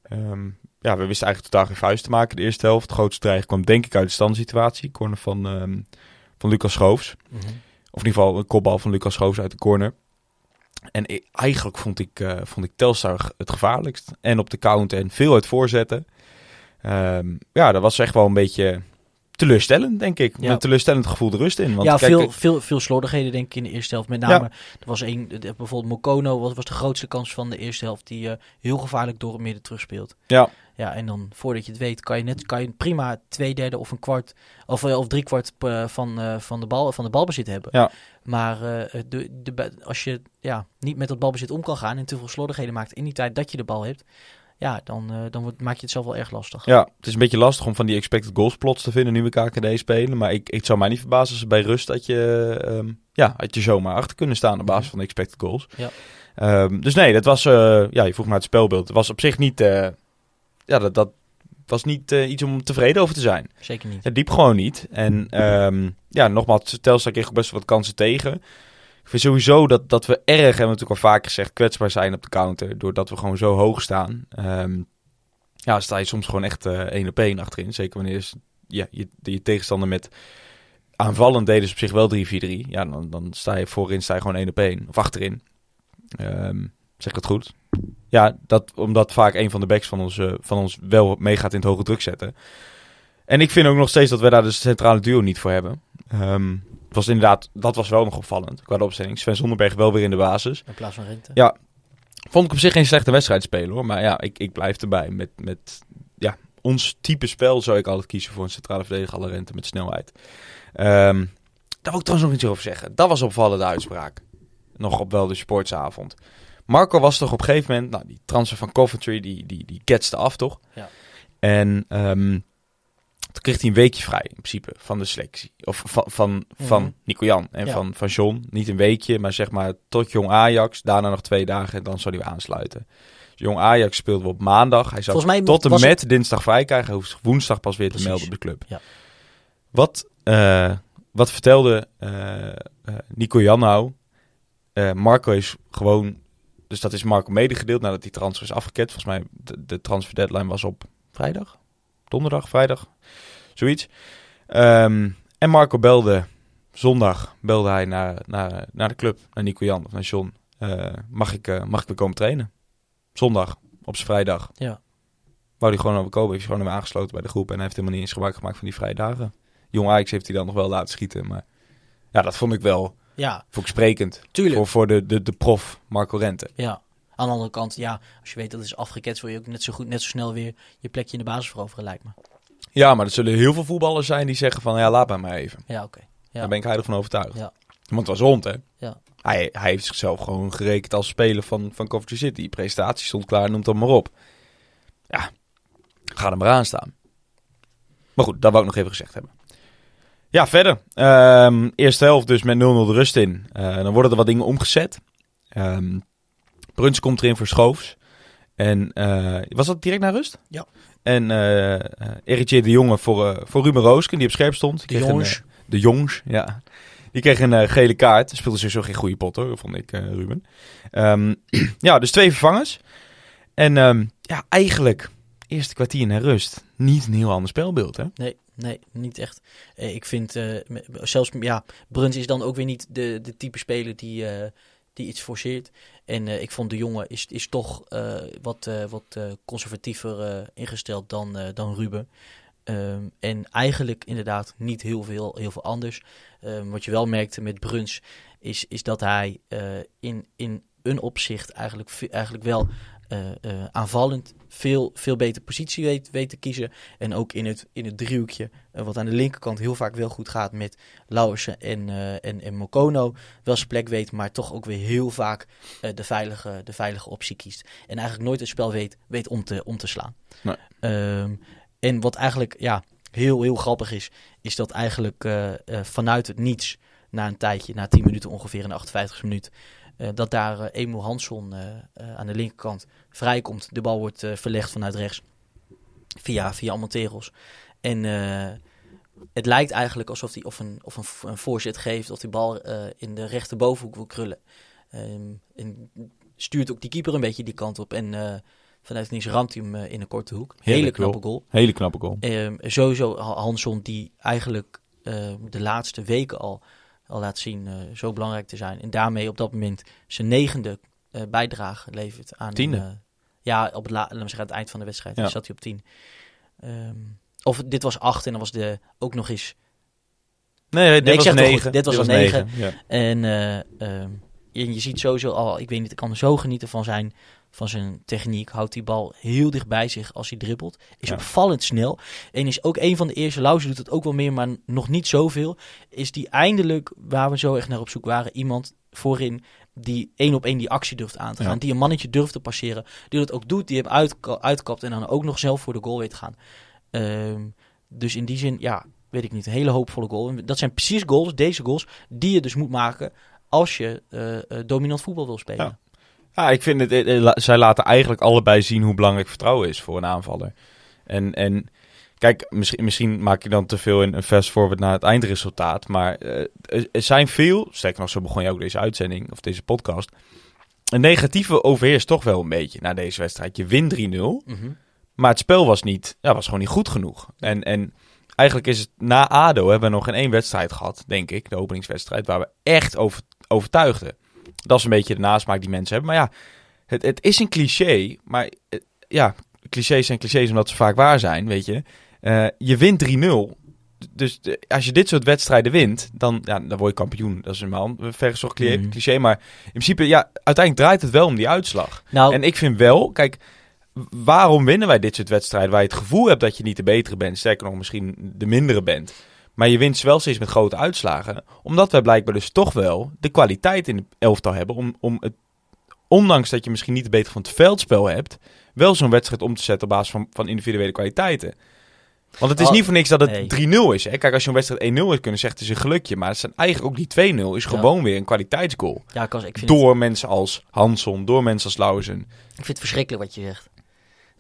Ehm, ja, we wisten eigenlijk totaal geen vuist te maken de eerste helft. De grootste dreiging kwam denk ik uit de standsituatie. Corner van, ehm, van Lucas Schoofs. Mhm. Of in ieder geval een kopbal van Lucas Schoofs uit de corner. En ik- eigenlijk vond ik, eh, vond ik Telstar het gevaarlijkst. En op de counter en veel uit voorzetten. Ehm, ja, dat was echt wel een beetje teleurstellend, denk ik. Met een teleurstellend gevoel de rust in. Want ja, kijk, veel, veel, veel slordigheden denk ik in de eerste helft. Met name, er was één, bijvoorbeeld Mokono was, was de grootste kans van de eerste helft. Die eh, heel gevaarlijk door het midden terugspeelt. Ja. Ja, en dan voordat je het weet kan je, net, kan je prima twee derde of een kwart of, eh, of drie kwart eh, van, eh, van, de bal, van de balbezit hebben. Ja. Maar eh, de, de, als je ja, niet met dat balbezit om kan gaan en te veel slordigheden maakt in die tijd dat je de bal hebt, ja, dan, dan wordt, maak je het zelf wel erg lastig. Ja, het is een beetje lastig om van die expected goals plots te vinden nu we KKD spelen. Maar ik, ik zou mij niet verbazen als bij rust dat je, ehm, ja, had je zomaar achter kunnen staan op basis van de expected goals. Ja. Ehm, dus nee, dat was, ja, je vroeg naar het spelbeeld. Het was op zich niet, ja, dat, dat was niet eh, iets om tevreden over te zijn. Zeker niet. Het diep gewoon niet. En ehm, ja, nogmaals, Telstar kreeg ook best wel wat kansen tegen. Ik vind sowieso dat, dat we erg, hebben we natuurlijk al vaker gezegd, kwetsbaar zijn op de counter. Doordat we gewoon zo hoog staan. Ehm, ja, sta je soms gewoon echt eh, één op één achterin. Zeker wanneer ja, je, je tegenstander met aanvallend deden ze op zich wel 3-4-3. Ja, dan, dan sta je voorin sta je gewoon één op één. Of achterin. Ehm, zeg ik het goed? Ja, dat, omdat vaak een van de backs van ons, eh, van ons wel meegaat in het hoge druk zetten. En ik vind ook nog steeds dat we daar de centrale duo niet voor hebben. Ehm, was inderdaad, dat was wel nog opvallend qua de opstelling. Sven Zonderberg wel weer in de basis. In plaats van rente. Ja. Vond ik op zich geen slechte wedstrijd spelen hoor. Maar ja, ik, ik blijf erbij. Met, met ja, ons type spel zou ik altijd kiezen voor een centrale verdediger alle rente met snelheid. Ehm, daar wil ik trouwens nog iets over zeggen. Dat was opvallende uitspraak. Nog op wel de sportsavond. Marco was toch op een gegeven moment, nou die transfer van Coventry, die, die, die ketste af toch? Ja. En ehm, toen kreeg hij een weekje vrij in principe van de selectie. Of van, van, van Mhm. Nico Jan en Ja. van, van John. Niet een weekje, maar zeg maar tot Jong Ajax. Daarna nog twee dagen en dan zou hij weer aansluiten. Dus Jong Ajax speelde we op maandag. Hij zou mij tot en met dinsdag vrij krijgen. Hij hoeft woensdag pas weer te melden op de club. Ja. Wat, eh, wat vertelde eh, eh, Nico Jan nou? Marco is gewoon... Dus dat is Marco medegedeeld nadat die transfer is afgekend. Volgens mij de, de transfer deadline was op vrijdag? Donderdag, vrijdag? Zoiets. Ehm, en Marco belde zondag belde hij naar, naar, naar de club, naar Nico Jan of naar John. Eh, mag, ik, eh, mag ik weer komen trainen? Zondag, op zijn vrijdag. Ja. Wou hij gewoon overkomen, heeft hij gewoon weer aangesloten bij de groep. En hij heeft helemaal niet eens gebruik gemaakt van die vrije dagen. Jong Ajax heeft hij dan nog wel laten schieten. Maar ja, dat vond ik wel Ja, vond ik sprekend. tuurlijk. Voor, voor de, de, de prof Marco Rente. Ja. Aan de andere kant, ja, als je weet dat het is afgeketst, wil je ook net zo goed, net zo snel weer je plekje in de basis veroveren, lijkt me. Ja, maar er zullen heel veel voetballers zijn die zeggen van... Ja, laat mij maar even. Ja, oké. Ja. Daar ben ik heilig van overtuigd. Ja. Want het was rond, hè? Ja. Hij, hij heeft zichzelf gewoon gerekend als speler van, van Coventry City. Presentatie stond klaar, noem het maar op. Ja, ga er maar aan staan. Maar goed, dat wou ik nog even gezegd hebben. Ja, verder. Ehm, eerste helft dus met 0-0 de rust in. Eh, dan worden er wat dingen omgezet. Bruns komt erin voor Schoofs. En eh, was dat direct naar rust? Ja. En eh uh, Eritje de Jonge voor, eh, voor Ruben Roosken, die op scherp stond. Die De een, eh, de jongens, ja. Die kreeg een eh, gele kaart. Speelde sowieso geen goede pot hoor, vond ik, eh, Ruben. Ehm, ja, dus twee vervangers. En ja, eigenlijk, eerste kwartier naar rust, niet een heel ander spelbeeld hè. Nee, nee, niet echt. Eh, ik vind eh, zelfs, ja, Bruns is dan ook weer niet de, de type speler die, eh, die iets forceert. En ik vond de jongen is, is toch wat, wat conservatiever ingesteld dan, dan Ruben. Ehm, en eigenlijk inderdaad niet heel veel, heel veel anders. Ehm, wat je wel merkte met Bruns is, is dat hij in, in een opzicht eigenlijk, eigenlijk wel aanvallend veel, veel beter positie weet, weet te kiezen. En ook in het, in het driehoekje, eh, wat aan de linkerkant heel vaak wel goed gaat met Lauwersen en, eh, en, en Mokono, wel zijn plek weet, maar toch ook weer heel vaak eh, de, veilige, de veilige optie kiest. En eigenlijk nooit het spel weet, weet om, te, om te slaan. Nee. Ehm, en wat eigenlijk ja, heel, heel grappig is, is dat eigenlijk eh, eh, vanuit het niets, na een tijdje, na 10 minuten ongeveer in de 58 minuut, eh, dat daar eh, Emil Hansson eh, eh, aan de linkerkant vrijkomt. De bal wordt eh, verlegd vanuit rechts via, via Monteros. En eh, het lijkt eigenlijk alsof hij of een, of een, een voorzet geeft of die bal eh, in de rechterbovenhoek wil krullen. Ehm, en stuurt ook die keeper een beetje die kant op. En eh, vanuit niets ramt hij hem eh, in een korte hoek. Hele Heerlijk knappe goal. Hele knappe goal. Ehm, sowieso Ha- Hansson die eigenlijk de laatste weken al, al laat zien eh, zo belangrijk te zijn. En daarmee op dat moment zijn negende eh, bijdrage levert aan... Tiende. een, eh, ja, op het, la- laat zeggen, aan het eind van de wedstrijd Ja. zat hij op tien. Ehm, of dit was acht en dan was de ook nog eens... Nee, dit was negen. dit was een negen. Ja. En ehm, je, je ziet sowieso al, ik weet niet, ik kan zo genieten van zijn, van zijn techniek. Houdt die bal heel dicht bij zich als hij dribbelt. Is Ja. opvallend snel. En is ook een van de eerste, Lauze doet het ook wel meer, maar nog niet zoveel. Is die eindelijk, waar we zo echt naar op zoek waren, iemand voorin die één op één die actie durft aan te Ja. gaan. Die een mannetje durft te passeren. Die dat ook doet, die hem uitka- uitkapt en dan ook nog zelf voor de goal weet gaan. Ehm, dus in die zin, ja, weet ik niet, een hele hoopvolle goal. En Dat zijn precies goals, deze goals, die je dus moet maken als je eh, eh, dominant voetbal wil spelen. Ja. Ja, ik vind het. zij laten eigenlijk allebei zien hoe belangrijk vertrouwen is voor een aanvaller. En, en kijk, misschien, misschien maak je dan te veel in een fast forward naar het eindresultaat. Maar eh, er- zijn veel, sterker nog, zo begon je ook deze uitzending of deze podcast. Een negatieve overheerst toch wel een beetje na deze wedstrijd. Je wint 3-0, Mhm. maar het spel was, niet, ja, was gewoon niet goed genoeg. En, en eigenlijk is het na ADO hebben we nog in één wedstrijd gehad, denk ik, de openingswedstrijd, waar we echt over, overtuigden. Dat is een beetje de nasmaak die mensen hebben. Maar ja, het, het is een cliché, maar eh, ja, clichés zijn clichés omdat ze vaak waar zijn, weet je. Eh, je wint 3-0. Dus de- als je dit soort wedstrijden wint, dan, ja, dan word je kampioen. Dat is een vergezocht cliché, Mhm. cliché. Maar in principe, ja, uiteindelijk draait het wel om die uitslag. Nou, En ik vind wel, kijk, waarom winnen wij dit soort wedstrijden waar je het gevoel hebt dat je niet de betere bent, sterker nog misschien de mindere bent. Maar je wint wel steeds met grote uitslagen. Omdat wij blijkbaar dus toch wel de kwaliteit in het elftal hebben om, om het, ondanks dat je misschien niet de betere van het veldspel hebt, wel zo'n wedstrijd om te zetten op basis van, van individuele kwaliteiten. Want het is Oh, niet voor niks dat het nee. 3-0 is. Hè? Kijk, als je een wedstrijd 1-0 is kunnen zeggen, het is een gelukje. Maar het zijn eigenlijk ook die 2-0 is Ja. gewoon weer een kwaliteitsgoal. ja, Kas, ik, vind Door mensen als Hanson, door mensen als Lauzen. ik vind het verschrikkelijk wat je zegt.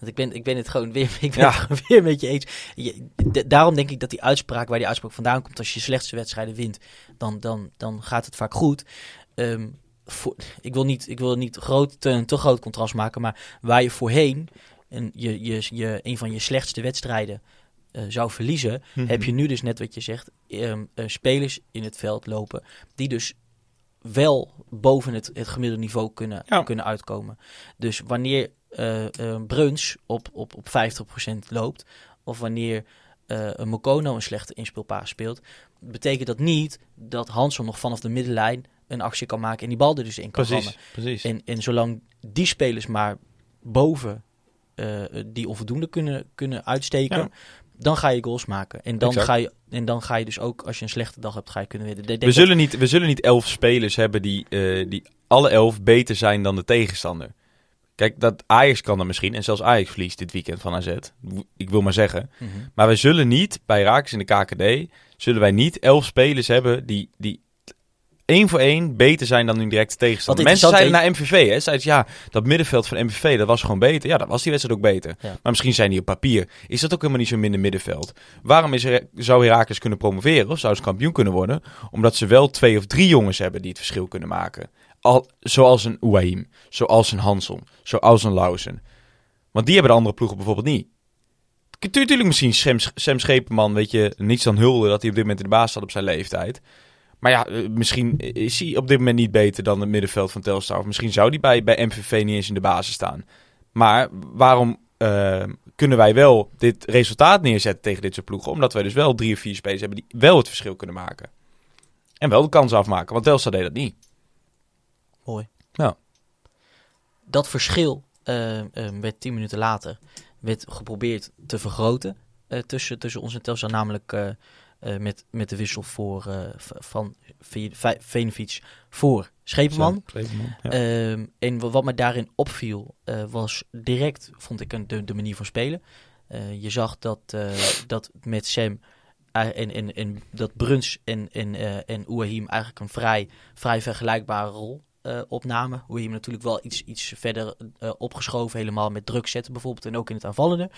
Want ik ben, ik ben het gewoon weer, ik ben Ja. het gewoon weer met je eens. Je- d- daarom denk ik dat die uitspraak, waar die uitspraak vandaan komt, als je slechtste wedstrijden wint, dan, dan, dan gaat het vaak goed. Ehm, voor, ik wil niet, ik wil niet groot, te, een te groot contrast maken, maar waar je voorheen en je, je, je, een van je slechtste wedstrijden eh, zou verliezen, heb je nu dus net wat je zegt, ehm, eh, spelers in het veld lopen die dus wel boven het, het gemiddelde niveau kunnen, Ja. kunnen uitkomen. Dus wanneer eh eh, Bruns op, op, op 50% loopt, of wanneer eh een Mokono een slechte inspeelpaas speelt, betekent dat niet dat Hanson nog vanaf de middenlijn een actie kan maken en die bal er dus in kan Precies, rammen. precies. En, en zolang die spelers maar boven die onvoldoende kunnen, kunnen uitsteken, Ja. dan ga je goals maken. En dan, Exact. ga je, en dan ga je dus ook, als je een slechte dag hebt, ga je kunnen winnen. Denk We dat- zullen, niet, we zullen niet elf spelers hebben die, die alle elf beter zijn dan de tegenstander. Kijk, dat Ajax kan dan misschien. En zelfs Ajax verliest dit weekend van AZ. Ik wil maar zeggen. Mhm. Maar we zullen niet, bij Raakers in de KKD, zullen wij niet elf spelers hebben die, die één voor één beter zijn dan hun directe tegenstander. Mensen zeiden naar MVV, hè, zeiden ze, ja, dat middenveld van MVV, dat was gewoon beter. Ja, dat was die wedstrijd ook beter. Ja. Maar misschien zijn die op papier. Is dat ook helemaal niet zo'n minder middenveld? Waarom is er, zou Herakles kunnen promoveren of zou ze kampioen kunnen worden? Omdat ze wel twee of drie jongens hebben die het verschil kunnen maken. Al, zoals een Ouahim, zoals een Hanson, zoals een Lausen. Want die hebben de andere ploegen bijvoorbeeld niet. Tu- Tuurlijk misschien Sam, Schepenman, weet je, niets dan hulde dat hij op dit moment in de baas staat op zijn leeftijd. Maar ja, eh, misschien is hij op dit moment niet beter dan het middenveld van Telstar. Of misschien zou hij bij, bij MVV niet eens in de basis staan. Maar waarom eh, kunnen wij wel dit resultaat neerzetten tegen dit soort ploegen? Omdat wij dus wel drie of vier spelers hebben die wel het verschil kunnen maken. En wel de kans afmaken, want Telstar deed dat niet. Mooi. Ja. Dat verschil eh, eh, werd tien minuten later werd geprobeerd te vergroten eh, tussen, tussen ons en Telstar. Namelijk met, met de wissel voor, van Ve- Ve- Veenfiets voor Schepenman. Schepenman, ja. Ehm, en wa- wat me daarin opviel uh, was direct, vond ik, een, de, de manier van spelen. Uh, je zag dat, uh, dat met Sam en, en, en dat Bruns en, en, en Ouahim eigenlijk een vrij, vrij vergelijkbare rol opnamen. Ouahim natuurlijk wel iets, iets verder opgeschoven, helemaal met druk zetten bijvoorbeeld. En ook in het aanvallende.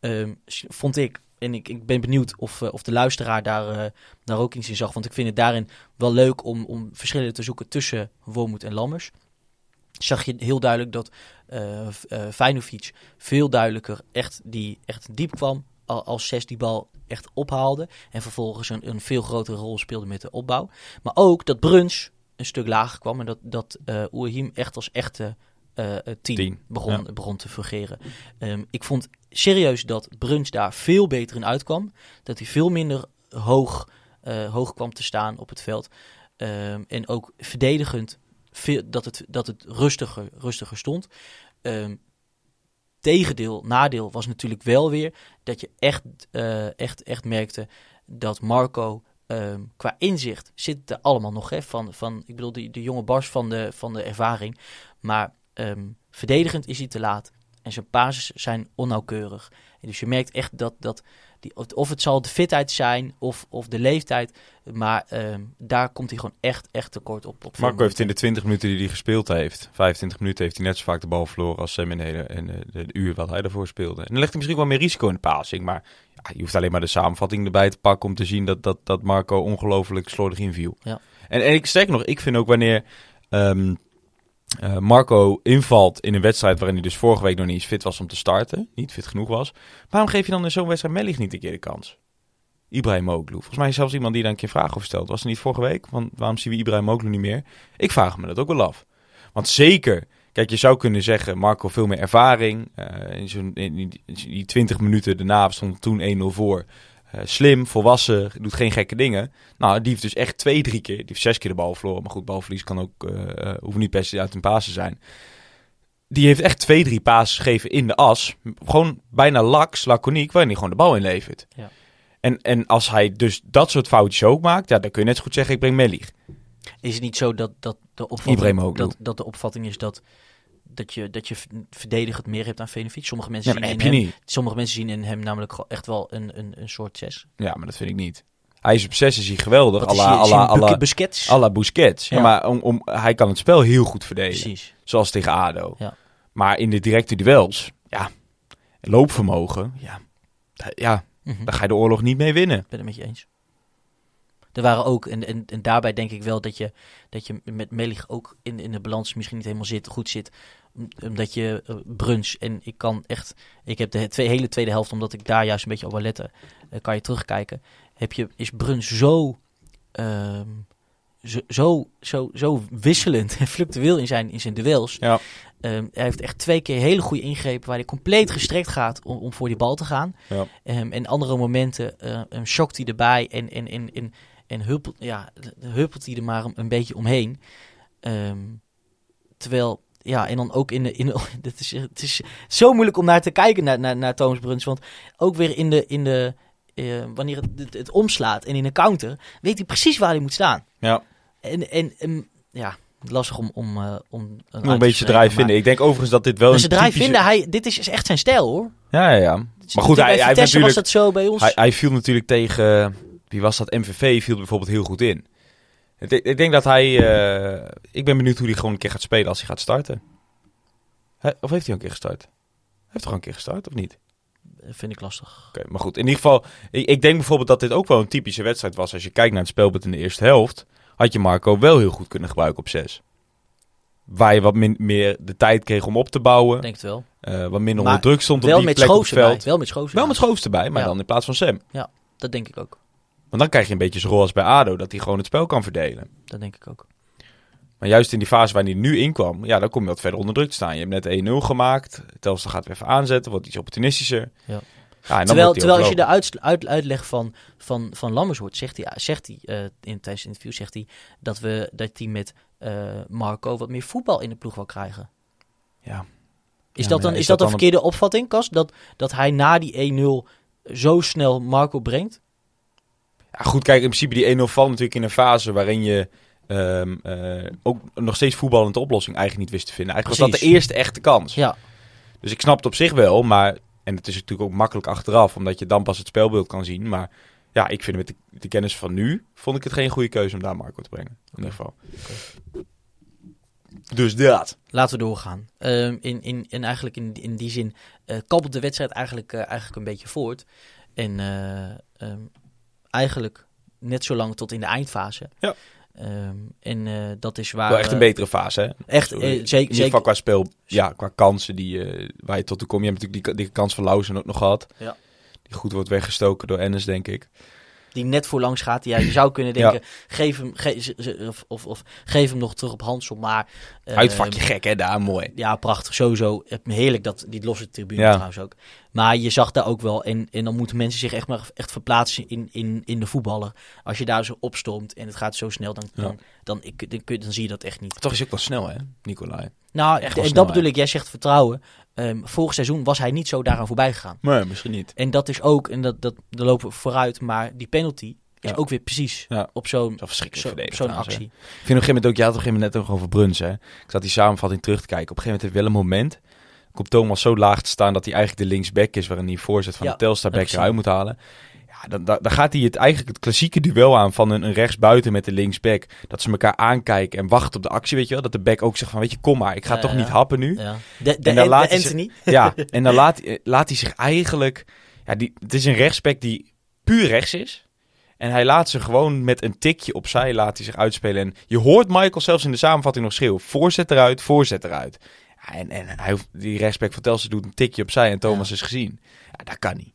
Um, vond ik en ik, ik ben benieuwd of, uh, of de luisteraar daar, uh, daar ook iets in zag. Want ik vind het daarin wel leuk om, om verschillen te zoeken tussen Wormoed en Lammers. Zag je heel duidelijk dat uh, uh, Feyenoord veel duidelijker echt, die, echt diep kwam. Al, als zes die bal echt ophaalde. En vervolgens een, een veel grotere rol speelde met de opbouw. Maar ook dat Bruns een stuk lager kwam. En dat, dat uh, Oerhim echt als echte uh, Tien, begon, ja. begon te fungeren. Um, ik vond serieus dat Bruns daar veel beter in uitkwam. Dat hij veel minder hoog, uh, hoog kwam te staan op het veld. Um, en ook verdedigend veel, dat, het, dat het rustiger, rustiger stond. Um, tegendeel, nadeel was natuurlijk wel weer dat je echt, uh, echt, echt merkte dat Marco Um, qua inzicht zit er allemaal nog. Hè, van, van, ik bedoel, de, de jonge bars van de, van de ervaring. Maar um, verdedigend is hij te laat. En zijn basis zijn onnauwkeurig. En dus je merkt echt dat, dat die, of het zal de fitheid zijn of, of de leeftijd. Maar um, daar komt hij gewoon echt, echt tekort op. op Marco heeft in de 20 minuten die hij gespeeld heeft, 25 minuten heeft hij net zo vaak de bal verloren als Sam in de, hele, in de, de, de uur wat hij ervoor speelde. En dan legt hij misschien wel meer risico in de passing. Maar je hoeft alleen maar de samenvatting erbij te pakken om te zien dat, dat, dat Marco ongelooflijk slordig inviel. Ja. En, en ik sterk nog, ik vind ook wanneer um, uh, Marco invalt in een wedstrijd waarin hij dus vorige week nog niet eens fit was om te starten, niet fit genoeg was. Waarom geef je dan in zo'n wedstrijd Mellig niet een keer de kans? Ibrahim Oglu. Volgens mij is zelfs iemand die daar een keer vragen over stelt. Was het niet vorige week? Want waarom zien we Ibrahim Oglu niet meer? Ik vraag me dat ook wel af. Want zeker, kijk, je zou kunnen zeggen, Marco veel meer ervaring. Uh, in, zo'n, in, die, in die 20 minuten daarna stond toen 1-0 voor. Uh, slim, volwassen, doet geen gekke dingen. Nou, die heeft dus echt twee, drie keer, die heeft zes keer de bal verloren. Maar goed, balverlies kan ook, uh, hoeft niet per se uit een pasen zijn. Die heeft echt twee, drie pases gegeven in de as. Gewoon bijna laks, laconiek, waarin hij gewoon de bal inlevert. Ja. En, en als hij dus dat soort foutjes ook maakt, ja, dan kun je net zo goed zeggen, ik breng Mellig. Is het niet zo dat, dat, de, opvatting, dat, dat de opvatting is dat, dat je, dat je verdedigend meer hebt aan Venefiet? Sommige mensen, ja, zien in hem, niet. sommige mensen zien in hem namelijk echt wel een, een, een soort zes. Ja, maar dat vind ik niet. Hij is op 6 is hij geweldig. Alla, alla, alla, Busquets. alla Busquets. Ja, Ja. maar om, om, hij kan het spel heel goed verdedigen. Precies. Zoals tegen ADO. Ja. Maar in de directe duels, ja, loopvermogen, ja, ja Mhm. daar ga je de oorlog niet mee winnen. Ik ben het met je eens. Er waren ook, en, en, en daarbij denk ik wel dat je, dat je met Melig ook in, in de balans misschien niet helemaal zit, goed zit. Om- Omdat je uh, Bruns, en ik kan echt, ik heb de twee, hele tweede helft, omdat ik daar juist een beetje op wil letten, eh, kan je terugkijken. Heb je, is Bruns zo, ehm, zo, zo, zo, zo wisselend en fluctueel in zijn, in zijn duels. Ja. Ehm, hij heeft echt twee keer hele goede ingrepen waar hij compleet gestrekt gaat om, om voor die bal te gaan. Ja. Ehm, en andere momenten uh, um, shockt hij erbij en, en, en, en en huppelt, ja, huppelt hij er maar een, beetje omheen. Ehm, terwijl, ja, en dan ook in de... In de het, is, het is zo moeilijk om naar te kijken, naar, naar, naar Thomas Bruns. Want ook weer in de... In de eh, wanneer het, het, het omslaat en in een counter, weet hij precies waar hij moet staan. Ja, En, en, en ja, lastig om... om, eh, om een beetje draai vinden. Ik denk overigens dat dit wel Maar een draai typische- vinden, hij, dit is echt zijn stijl hoor. Ja, ja, ja. Maar goed, hij, hij, heeft Vitesse was natuurlijk, dat zo bij ons. hij, hij viel natuurlijk tegen... Wie was dat? MVV viel bijvoorbeeld heel goed in. Ik, denk- ik denk dat hij... eh, ik ben benieuwd hoe hij gewoon een keer gaat spelen als hij gaat starten. Hè, Of heeft hij al een keer gestart? Hij heeft toch al een keer gestart, of niet? Vind ik lastig. Oké, maar goed. In ieder geval, ik, ik denk bijvoorbeeld dat dit ook wel een typische wedstrijd was. Als je kijkt naar het spelbeeld in de eerste helft, had je Marco wel heel goed kunnen gebruiken op 6. Waar je wat min- meer de tijd kreeg om op te bouwen. Denk het wel. eh, wat minder Maar onder druk stond op Wel die met plek op het veld. Wel met Schoofs Wel met erbij. Schoofs erbij, maar Ja. dan in plaats van Sam. Dat denk ik ook. Want dan krijg je een beetje zijn rol als bij ADO, dat hij gewoon het spel kan verdelen. Dat denk ik ook. Maar juist in die fase waar hij nu in kwam, ja, dan kom je wat verder onder druk te staan. Je hebt net 1-0 gemaakt, Telstar gaat weer even aanzetten, wordt iets opportunistischer. Ja. Terwijl terwijl als je de overlopen. uit, uit, uitleg van, van, van Lammers hoort, zegt hij, zegt hij eh, in, tijdens het interview zegt hij dat, we, dat hij met eh, Marco wat meer voetbal in de ploeg wil krijgen. Ja. Is Ja, dat dan, is is dat dat een verkeerde opvatting, Kas? Dat, dat hij na die 1-0 zo snel Marco brengt? Ja, goed, kijk, in principe die 1-0 valt natuurlijk in een fase waarin je ehm, eh, ook nog steeds voetballend de oplossing eigenlijk niet wist te vinden. Eigenlijk was dat de eerste echte kans. Ja, Dus ik snap het op zich wel, maar... En het is natuurlijk ook makkelijk achteraf, omdat je dan pas het spelbeeld kan zien. Maar ja, ik vind met de, de kennis van nu, vond ik het geen goede keuze om daar Marco te brengen. In ieder geval. Dus dat. laten we doorgaan. Ehm, in, in, en eigenlijk in, in die zin eh kabbelt de wedstrijd eigenlijk, eh, eigenlijk een beetje voort. En eh, ehm, eigenlijk net zo lang tot in de eindfase. Ja. Ehm, en eh, dat is waar... Wel echt een eh, betere fase, hè? Echt, Zo, eh, in zeker. ieder geval zeker qua speel, ja, qua kansen die, eh, waar je tot toe komt. Je hebt natuurlijk die, die kans van Lauzen ook nog gehad. Ja. Die goed wordt weggestoken door Ennis, denk ik. Die net voorlangs gaat. Ja, je zou kunnen denken, geef, hem, ge- of, of, of geef hem nog terug op Hansel. Maar, eh, Uitvakje gek, hè? Daar, mooi. Ja, prachtig. Sowieso. Het- Heerlijk dat die losse tribune Ja. trouwens ook. Maar je zag daar ook wel. En, en dan moeten mensen zich echt maar echt verplaatsen in, in, in de voetballer. Als je daar zo opstoomt en het gaat zo snel, dan, Ja. dan, dan, ik, dan, kun je- dan zie je dat echt niet. Toch is ook wel snel, hè, Nicolai? Nou, Echt en dat bedoel ik. Jij zegt vertrouwen. Ehm, vorig seizoen was hij niet zo daaraan voorbij gegaan. Nee, misschien niet. En dat is ook, en dat, dat, daar lopen we vooruit. Maar die penalty is Ja. ook weer precies Ja. op zo'n zo, zo'n actie. Ik vind op een gegeven moment ook, je had het op een gegeven moment net ook over Bruns, hè. Ik zat die samenvatting terug te kijken. Op een gegeven moment heeft wel een moment, komt Thomas zo laag te staan dat hij eigenlijk de linksback is, waarin hij voorzet van Ja, de Telstar back eruit moet halen. Ja, dan, dan, dan gaat hij het eigenlijk het klassieke duel aan van een, een rechtsbuiten met de linksback. Dat ze elkaar aankijken en wachten op de actie, weet je wel. Dat de back ook zegt van, weet je, kom maar, ik ga Ja, toch ja. niet happen nu. Ja. De, de, En dan laat de zich-. Ja, en dan laat, laat hij zich eigenlijk... Ja, die, het is een rechtsback die puur rechts is. En hij laat ze gewoon met een tikje opzij laat hij zich uitspelen. En je hoort Michael zelfs in de samenvatting nog schreeuwen. Voorzet eruit, voorzet eruit. Ja, en en hij, hoeft- die rechtsback van Telstra doet een tikje opzij en Thomas Ja. is gezien. Ja, dat kan niet.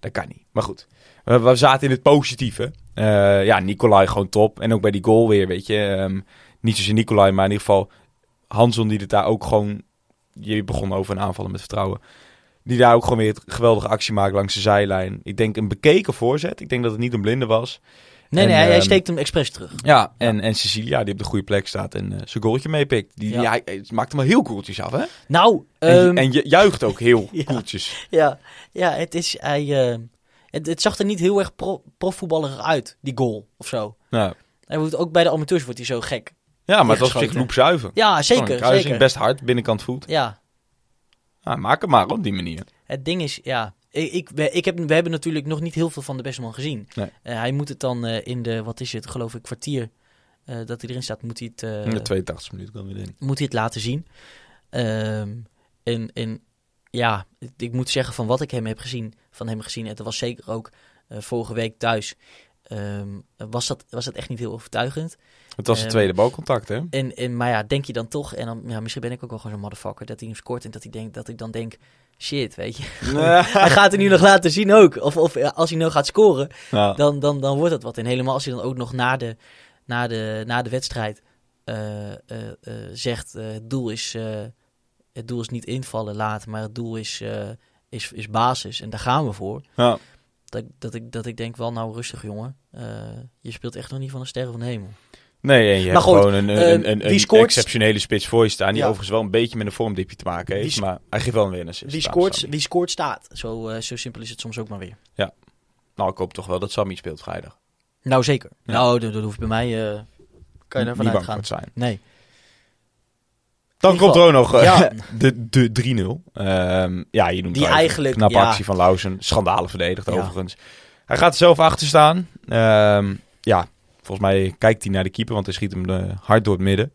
Dat kan niet. Maar goed, we, we zaten in het positieve. Eh, ja, Nicolai gewoon top. En ook bij die goal weer, weet je. ehm, niet zozeer Nicolai, maar in ieder geval Hanson die het daar ook gewoon... Je begon over een aanvallen met vertrouwen. Die daar ook gewoon weer het geweldige actie maakt langs de zijlijn. Ik denk een bekeken voorzet. Ik denk dat het niet een blinde was. Nee, En, nee, hij, ehm, steekt hem expres terug. Ja, en, en Cecilia die op de goede plek staat en eh, zijn goaltje meepikt. Die, Ja. die, hij, hij maakt hem wel heel koeltjes af, hè? Nou, En, ehm, en je juicht ook heel Ja. koeltjes. ja, ja, het is, hij, eh, het, het zag er niet heel erg pro, profvoetballerig uit, die goal of zo. Nou, Hij wordt, ook bij de amateurs wordt hij zo gek. ja, maar het was op zich loepzuiver. Ja, zeker, een kruising, zeker. Best hard, binnenkant voet. Ja, Ja, maak hem maar op die manier. het ding is, ja, ik, ik, heb, we hebben natuurlijk nog niet heel veel van de beste man gezien. Nee. Eh, hij moet het dan eh, in de, wat is het, geloof ik, kwartier eh, dat hij erin staat, moet hij het... In de 82 minuten kan weer in. moet hij het laten zien. Ehm, en, en ja, ik moet zeggen van wat ik hem heb gezien, van hem gezien, en dat was zeker ook eh, vorige week thuis, ehm, was, dat, was dat echt niet heel overtuigend. Het was het Ehm, tweede balcontact, hè? En, en, maar ja, denk je dan toch, en dan, ja, misschien ben ik ook wel gewoon zo'n motherfucker, dat hij hem scoort en dat, hij denkt, dat ik dan denk, shit, weet je. hij gaat het nu nog laten zien ook. Of, of als hij nou gaat scoren, Ja. dan, dan, dan wordt dat wat. En helemaal als hij dan ook nog na de, na de, na de wedstrijd eh, eh, zegt: het, doel is, het doel is niet invallen laten, maar het doel is, is, is basis. En daar gaan we voor. Ja. Dat, ik- dat, ik, dat ik denk wel, nou rustig jongen. Eh, je speelt echt nog niet van de sterren van de hemel. Nee, en je hebt goed, gewoon een, eh, een, een, een scoort? exceptionele spits voor je staan. Die Ja. overigens wel een beetje met een vormdipje te maken heeft. Maar hij geeft wel een winnaar. Wie scoort, wie scoort staat. Zo, eh, zo simpel is het soms ook maar weer. Nou, ik hoop toch wel dat Sammy speelt vrijdag. Nou zeker. Ja. Nou, dat, dat hoeft bij mij... kan je uitgaan. voor het zijn. Nee. Dan komt er ook nog eh, Ja. de, de 3-0. Ehm, ja, je noemt Die eigenlijk, Knappe ja. actie van Lauzen. Schandalen verdedigd Ja. overigens. Hij gaat er zelf achter staan. Ehm, ja, volgens mij kijkt hij naar de keeper, want hij schiet hem eh, hard door het midden.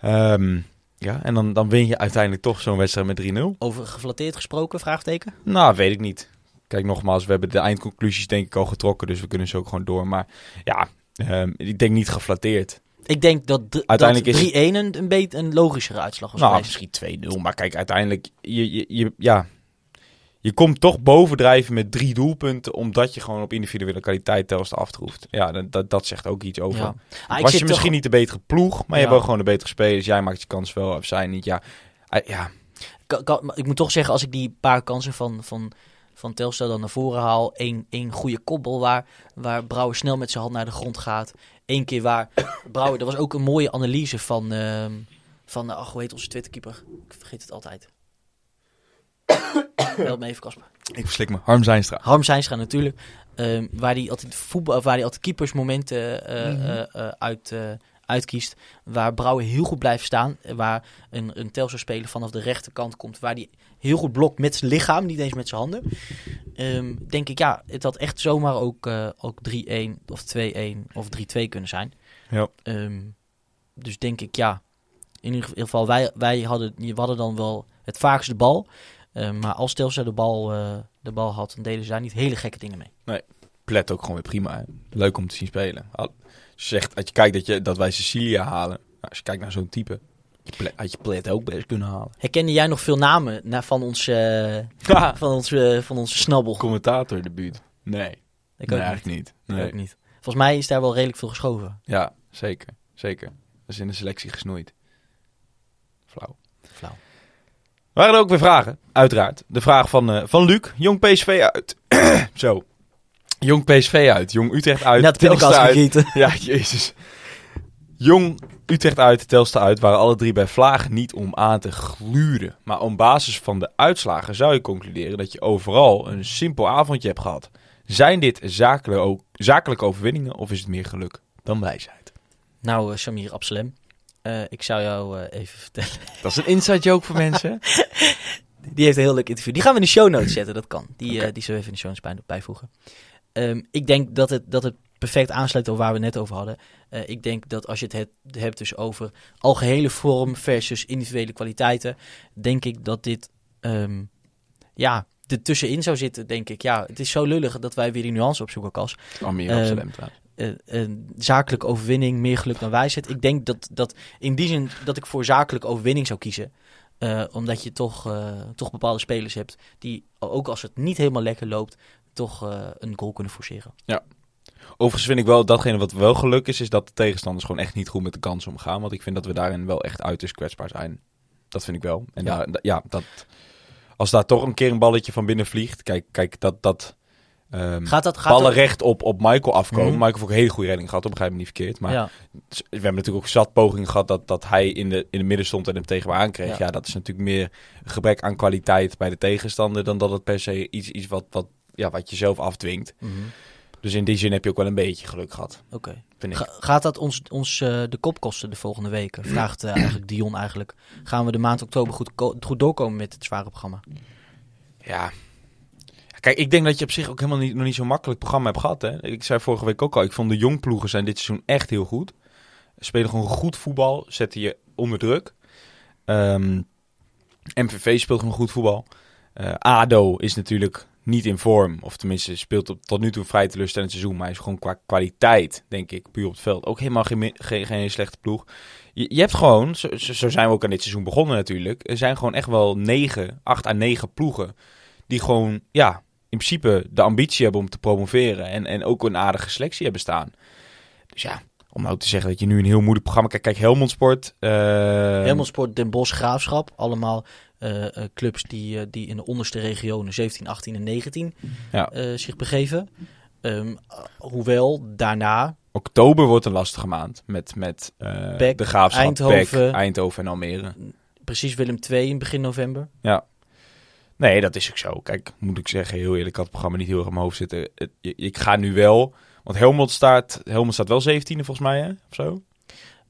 Ehm, ja, en dan, dan win je uiteindelijk toch zo'n wedstrijd met 3-0. Over geflatteerd gesproken, vraagteken? Nou, weet ik niet. Kijk, nogmaals, we hebben de eindconclusies denk ik al getrokken, dus we kunnen ze ook gewoon door. Maar ja, ik denk niet geflatteerd. Ik denk dat, Uiteindelijk dat is 3-1 een, een, beetje een logischere uitslag was Nou, misschien 2-0. Maar kijk, uiteindelijk, je, je, je, ja, je komt toch bovendrijven met drie doelpunten, omdat je gewoon op individuele kwaliteit Telstar aftroeft. Ja, dat, dat, dat zegt ook iets over. Ja. Ah, Was je toch- misschien niet de betere ploeg, maar je hebt gewoon de betere spelers. Jij maakt je kans wel, of zij niet. Ja, Ah, ja. Kan- kan- maar ik moet toch zeggen, als ik die paar kansen van, van, van Telstar dan naar voren haal. één één goede kopbal waar, waar Brouwer snel met zijn hand naar de grond gaat. Eén keer waar Brouwer... Er was ook een mooie analyse van... ehm van eh, ach, hoe heet onze Twitterkeeper? Ik vergeet het altijd. Help me even, Kasper. ik verslik me. Harm Zijnstra. Harm Zijnstra natuurlijk. ehm, waar hij altijd voetbal, of waar hij altijd keepersmomenten eh, Mhm. eh, eh, uit, eh, uitkiest. Waar Brouwer heel goed blijft staan. Waar een, een Telstar-speler vanaf de rechterkant komt. Waar hij heel goed blokt met zijn lichaam, niet eens met zijn handen. Ehm, denk ik, ja, het had echt zomaar ook, eh, ook 3-1 of 2-1 of 3-2 kunnen zijn. Ja. Ehm, dus denk ik, ja, in ieder geval, wij, wij hadden, we hadden dan wel het vaakst de bal. Ehm, maar als Telstar de bal, eh, de bal had, dan deden ze daar niet hele gekke dingen mee. Plet ook gewoon weer prima. hè. Leuk om te zien spelen. Al- je zegt, als je kijkt dat, je, dat wij Cecilia halen. Nou, als je kijkt naar zo'n type. Je had je Plet ook best kunnen halen. Herkende jij nog veel namen na, van, ons, eh, van, ons, eh, van onze snabbel? Commentator debuut. Nee. Ik nee, ook niet. eigenlijk niet. Ik Nee. ook niet. Volgens mij is daar wel redelijk veel geschoven. Ja, zeker. Zeker. Dat is in de selectie gesnoeid. Flauw. Flauw. Waren er ook weer vragen? Uiteraard. De vraag van, eh, van Luc. Jong PSV uit. Zo. Jong PSV uit. Jong Utrecht uit. Net Telstar pindakaas uit. Ja, jezus. Jong Utrecht uit, Telstar uit waren alle drie bij Vlagen niet om aan te gluren. Maar op basis van de uitslagen zou je concluderen dat je overal een simpel avondje hebt gehad. Zijn dit zakelijke, overwinningen of is het meer geluk dan wijsheid? Nou, eh, Samir Absalem. eh, ik zou jou eh, even vertellen. Dat is een inside joke voor mensen. Die heeft een heel leuk interview. Die gaan we in de show notes zetten, dat kan. Die, die zullen we even in de show notes bij, bijvoegen. Ehm, ik denk dat het, dat het perfect aansluit op waar we net over hadden. Eh, ik denk dat als je het hebt, dus over algehele vorm versus individuele kwaliteiten, denk ik dat dit ehm, ja, er tussenin zou zitten, denk ik. Ja, het is zo lullig dat wij weer die nuance opzoeken, Kas. Amir Ehm, Amsterdam trouwens. eh, een zakelijke overwinning, meer geluk dan wijsheid. Ik denk dat, dat in die zin dat ik voor zakelijke overwinning zou kiezen. Eh, omdat je toch, eh, toch bepaalde spelers hebt die, ook als het niet helemaal lekker loopt, toch eh, een goal kunnen forceren. Overigens vind ik wel datgene wat wel geluk is, is dat de tegenstanders gewoon echt niet goed met de kans omgaan. Want ik vind dat we daarin wel echt uiterst kwetsbaar zijn. Dat vind ik wel. En Ja. ja, ja dat, als daar toch een keer een balletje van binnen vliegt, kijk, kijk dat, dat ehm, Gaat dat, gaat ballen dat, recht op, op Michael afkomen. Mhm. Michael heeft ook een hele goede redding gehad, begrijp me niet verkeerd. Maar ja, we hebben natuurlijk ook zat pogingen gehad dat, dat hij in de, in de midden stond en hem tegen me aankreeg. Ja. Ja. dat is natuurlijk meer gebrek aan kwaliteit bij de tegenstander dan dat het per se iets, iets wat, wat, ja, wat je zelf afdwingt. mhm, Dus in die zin heb je ook wel een beetje geluk gehad, oké. Ga- Gaat dat ons, ons eh, de kop kosten de volgende weken? Vraagt eh, eigenlijk Dion eigenlijk. Gaan we de maand oktober goed, goed doorkomen met het zware programma? Ja. Kijk, ik denk dat je op zich ook helemaal niet, nog niet zo'n makkelijk programma hebt gehad. Hè? Ik zei vorige week ook al, ik vond de jongploegen zijn dit seizoen echt heel goed. Spelen gewoon goed voetbal, zetten je onder druk. Ehm, MVV speelt gewoon goed voetbal. Eh, ADO is natuurlijk niet in vorm. Of tenminste, speelt op, tot nu toe vrij teleurstellend seizoen. Maar hij is gewoon qua kwaliteit, denk ik, puur op het veld. Ook helemaal geen, geen, geen slechte ploeg. Je, je hebt gewoon, zo, zo zijn we ook aan dit seizoen begonnen natuurlijk. Er zijn gewoon echt wel negen, acht à negen ploegen. Die gewoon, ja, in principe de ambitie hebben om te promoveren. En, en ook een aardige selectie hebben staan. Dus ja, om nou te zeggen dat je nu een heel moeilijk programma... Kijk, kijk Helmond Sport. eh, Helmond Sport, Den Bosch, Graafschap. Allemaal clubs die, eh, die in de onderste regionen 17, 18 en 19 Ja. eh, zich begeven. Ehm, hoewel daarna Oktober wordt een lastige maand. Met, met eh, Pek, de Graafschap, Eindhoven. Eindhoven en Almere. precies Willem II in begin november. Nee, dat is ook zo. Kijk, moet ik zeggen, heel eerlijk, ik had het programma niet heel erg in mijn hoofd zitten. Het- ik ga nu wel, want Helmond staat, Helmond staat wel 17e volgens mij, hè? Of zo?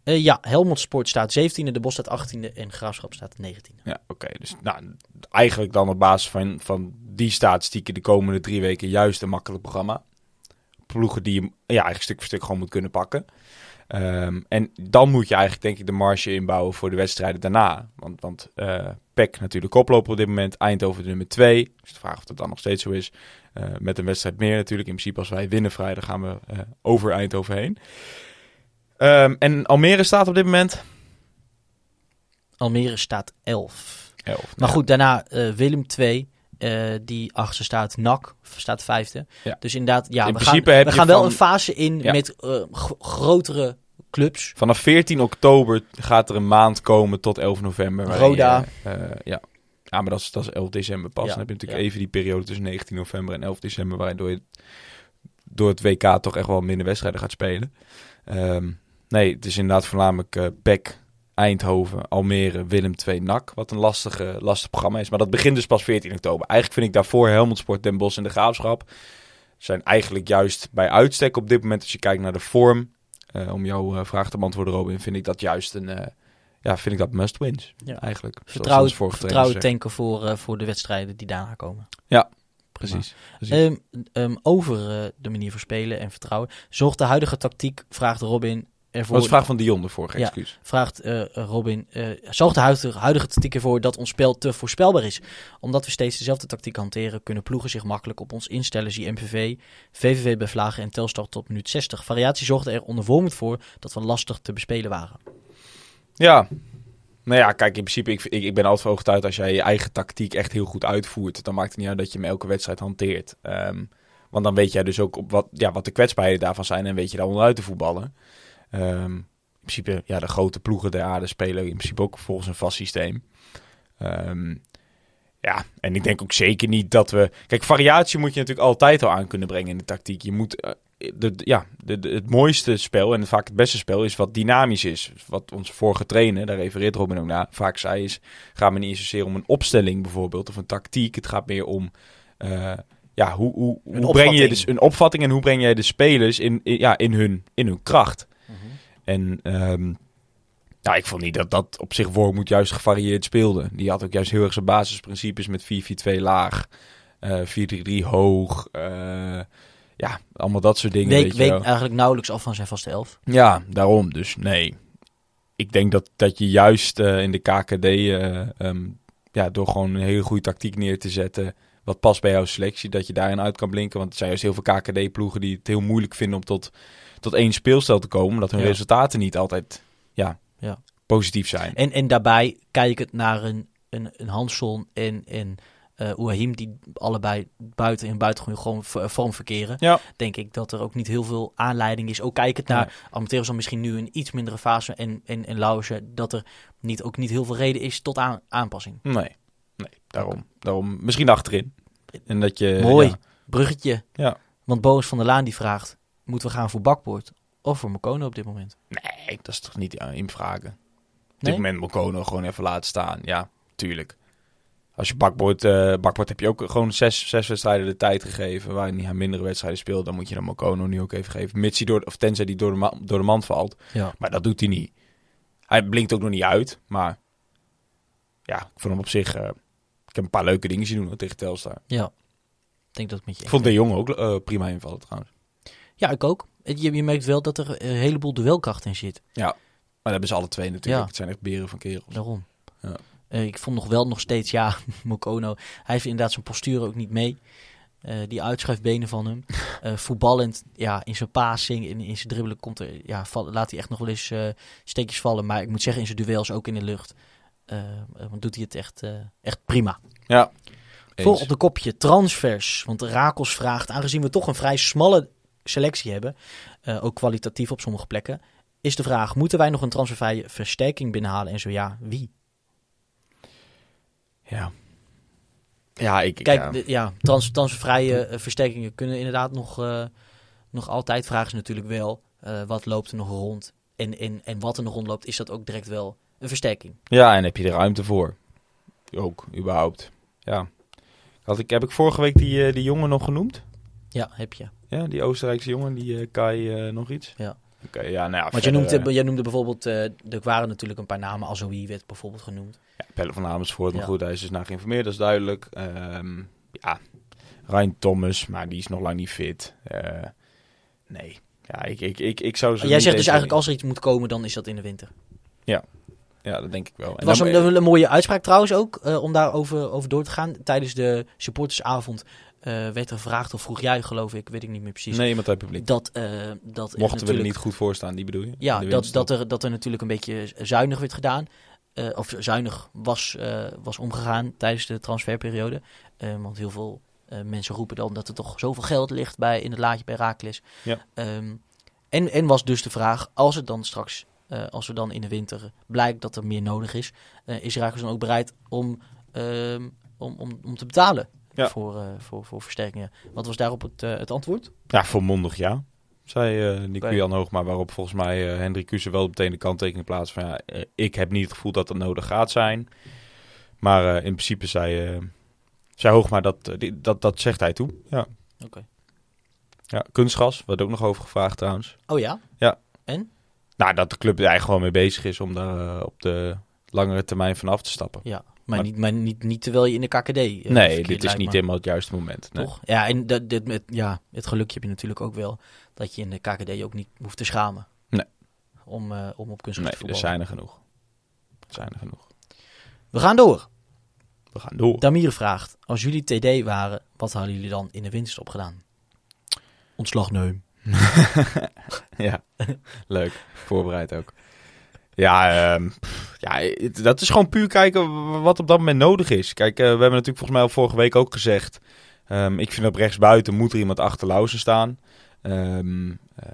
Eh, ja, Helmond Sport staat 17e, De Bos staat 18e en Graafschap staat 19e. Ja, oké. Dus nou, eigenlijk dan op basis van, van die statistieken de komende drie weken juist een makkelijk programma. Ploegen die je ja, eigenlijk stuk voor stuk gewoon moet kunnen pakken. Ehm, en dan moet je eigenlijk denk ik de marge inbouwen voor de wedstrijden daarna. Want, want eh PEC natuurlijk koploper op dit moment. Eindhoven de nummer 2. Dus de vraag of dat dan nog steeds zo is. Eh, met een wedstrijd meer natuurlijk. In principe als wij winnen vrijdag gaan we over Eindhoven heen. Ehm, en Almere staat op dit moment Almere staat 11. 11. Maar goed, daarna eh, Willem II, eh, die achtste staat. NAC staat vijfde. Ja. Dus inderdaad, ja, In we principe gaan, we gaan wel van- een fase in Ja. met eh, gro- grotere clubs. Vanaf 14 oktober gaat er een maand komen tot 11 november. Roda. je, ja. ja, maar dat is, dat is 11 december pas. Ja, Dan heb je natuurlijk even die periode tussen 19 november en 11 december... waardoor je door het WK toch echt wel minder wedstrijden gaat spelen. Ehm, nee, het is inderdaad voornamelijk eh PEC, Eindhoven, Almere, Willem II, NAC. Wat een lastige, lastig programma is. Maar dat begint dus pas 14 oktober. Eigenlijk vind ik daarvoor Helmond Sport, Den Bosch en de Graafschap... zijn eigenlijk juist bij uitstek op dit moment... als je kijkt naar de vorm... eh, om jouw eh, vraag te beantwoorden, Robin, vind ik dat juist een... ja, vind ik dat must wins. Ja. Eigenlijk. Vertrouwen, vertrouwen tanken voor, voor de wedstrijden die daarna komen. Prima. Precies. precies. Ehm, ehm, over de manier van spelen en vertrouwen. Zorgt de huidige tactiek, vraagt Robin ervoor... dat is vraag van Dion de vorige, Ja. excuus. vraagt eh, Robin, eh, zorgt de huidige, huidige tactiek ervoor dat ons spel te voorspelbaar is? Omdat we steeds dezelfde tactiek hanteren, kunnen ploegen zich makkelijk op ons instellen. Zie MVV, VVV bij Vlagen en Telstar tot minuut 60. Variatie zorgde er ondervormend voor dat we lastig te bespelen waren. Ja. Nou ja, kijk, in principe, ik, ik, ik ben altijd overtuigd als jij je eigen tactiek echt heel goed uitvoert, dan maakt het niet uit dat je hem elke wedstrijd hanteert. Ehm, want dan weet jij dus ook op wat, ja, wat de kwetsbaarheden daarvan zijn en weet je daar onderuit te voetballen. Ehm, in principe, ja, de grote ploegen der aarde spelen in principe ook volgens een vast systeem. Ehm, ja, en ik denk ook zeker niet dat we... Kijk, variatie moet je natuurlijk altijd al aan kunnen brengen in de tactiek. Je moet... eh, de, ja, de, de- het mooiste spel en vaak het beste spel is wat dynamisch is. Wat onze vorige trainer, daar refereert Robin ook naar, vaak zei is... Gaat me niet zozeer om een opstelling bijvoorbeeld of een tactiek. Het gaat meer om... eh, ja, hoe, hoe, hoe breng je dus een opvatting en hoe breng jij de spelers in, in- ja, in, hun, in hun kracht? En ja, ik vond niet dat dat op zich Wormoed juist gevarieerd speelde. Die had ook juist heel erg zijn basisprincipes met 4-4-2 laag, eh 4-3-3 hoog. eh, ja, allemaal dat soort dingen. Week, weet je week eigenlijk nauwelijks af van zijn vaste elf. Ja, daarom. Dus nee. Ik denk dat, dat je juist eh, in de KKD, eh, ehm, ja, door gewoon een hele goede tactiek neer te zetten, wat past bij jouw selectie, dat je daarin uit kan blinken. Want er zijn juist heel veel KKD-ploegen die het heel moeilijk vinden om tot, tot één speelstijl te komen, omdat hun Ja. resultaten niet altijd ja, Ja. positief zijn. En, en daarbij kijk het naar een, een, een Hansson en, en eh Oehim, die allebei buiten en buitengewoon gewoon v- vorm verkeren. Ja. Denk ik dat er ook niet heel veel aanleiding is. Ook kijkend naar Amateur's dan misschien nu een iets mindere fase en, en, en dat er niet, ook niet heel veel reden is tot aan, aanpassing. Nee, nee daarom, daarom. Misschien achterin. En dat je, Mooi. ja, Bruggetje. Ja. Want Boris van der Laan die vraagt, moeten we gaan voor Bakboord of voor Mokono op dit moment? Nee, dat is toch niet aan invragen. Op Nee? dit moment Mokono gewoon even laten staan. Ja, tuurlijk. Als je bakbord, eh bakbord heb je ook gewoon zes, zes wedstrijden de tijd gegeven. Waarin hij aan mindere wedstrijden speelt. Dan moet je dan Mokono nu ook even geven. Mits hij door, of tenzij hij door de, ma- door de mand valt. Ja. Maar dat doet hij niet. Hij blinkt ook nog niet uit. Maar ja, ik vond hem op zich... eh, ik heb een paar leuke dingen zien doen tegen Telstar. Ja. Ik denk dat met je Ik vond De Jong ook eh, prima invallen trouwens. Ja, ik ook. Je, je merkt wel dat er een heleboel duelkracht in zit. Maar dat hebben ze alle twee natuurlijk. Ja. Het zijn echt beren van kerels. Daarom. Ja. Eh, ik vond nog wel nog steeds, ja, Mokono. Hij heeft inderdaad zijn postuur ook niet mee. Eh, die uitschuifbenen van hem. Eh, voetballend, ja, in zijn passing, in, in zijn dribbelen komt er, ja, val- laat hij echt nog wel eens steekjes vallen. Maar ik moet zeggen, in zijn duels ook in de lucht. want doet hij het echt, echt prima. Ja. Eens. Vol op de kopje transfers. Want Rakels vraagt, aangezien we toch een vrij smalle selectie hebben, eh, ook kwalitatief op sommige plekken, is de vraag: moeten wij nog een transfervrije versterking binnenhalen en zo ja, wie? Ja. Ja, ik... Kijk, ja. de- ja, trans, transfervrije eh, versterkingen kunnen inderdaad nog, eh, nog altijd. Vragen ze natuurlijk wel, wat loopt er nog rond? En, en, en wat er nog rondloopt, is dat ook direct wel een versterking? Ja, en heb je er ruimte voor? Ook, überhaupt. Ja. Had ik, heb ik vorige week die, die jongen nog genoemd? Ja, heb je. Ja, die Oostenrijkse jongen, die eh, Kai eh, nog iets? Ja. Oké, ja, nou ja. Want je noemde, eh, jij noemde bijvoorbeeld, er waren natuurlijk een paar namen, Azoui werd bijvoorbeeld genoemd. ja, Pelle van Amersfoort, maar Ja. goed, hij is dus naar geïnformeerd, dat is duidelijk. Ehm, ja, Ryan Thomas, maar die is nog lang niet fit. Nee. Ja, ik, ik, ik, ik zou ze Jij zegt dus eigenlijk als er iets moet komen, dan is dat in de winter. Ja, dat denk ik wel. Het was dan- een, een mooie uitspraak trouwens ook, eh, om daarover over door te gaan. Tijdens de supportersavond werd er gevraagd, of vroeg jij geloof ik, weet ik niet meer precies, Nee, iemand uit het publiek. dat, eh, dat er Mochten we er niet goed voor staan, die bedoel je? Ja, dat, dat, er, dat er natuurlijk een beetje zuinig werd gedaan. eh, of zuinig was, eh, was omgegaan tijdens de transferperiode. Eh, want heel veel eh, mensen roepen dan dat er toch zoveel geld ligt bij, in het laadje bij Raakles. Ja. Ehm, en, en was dus de vraag, als het dan straks, eh, als we dan in de winter blijkt dat er meer nodig is, eh, is Raakles dan ook bereid om, ehm, om, om, om te betalen Ja. voor, eh, voor, voor versterkingen? Wat was daarop het, eh, het antwoord? Ja, volmondig ja. Zei eh Nico. Jan Hoogma, waarop volgens mij Hendrik Kuze wel meteen de kanttekening plaatst van ja, ik heb niet het gevoel dat dat nodig gaat zijn. Maar in principe zei, zei Hoogma dat, dat, dat zegt hij toe. Ja. Oké. ja, kunstgas, werd ook nog over gevraagd trouwens. Oh ja? Nou, dat de club er eigenlijk gewoon mee bezig is om daar op de langere termijn vanaf te stappen. Ja, maar, Maar- niet, maar niet, niet terwijl je in de KKD. eh, nee, dit is niet helemaal het juiste moment. Nee. Toch? Ja, en dat, dit met, ja, het gelukje heb je natuurlijk ook wel dat je in de KKD ook niet hoeft te schamen. Nee. Om, eh, om op kunstgras Nee, te er voetballen. zijn er genoeg. Er zijn er genoeg. We gaan door. We gaan door. Damir vraagt, als jullie TD waren, wat hadden jullie dan in de winterstop gedaan? Ontslag neem. ja, leuk. Voorbereid ook. Ja, ehm, ja, dat is gewoon puur kijken wat op dat moment nodig is. Kijk, eh, we hebben natuurlijk volgens mij al vorige week ook gezegd... ehm, ik vind op rechtsbuiten moet er iemand achter Lauzen staan. Ehm, eh,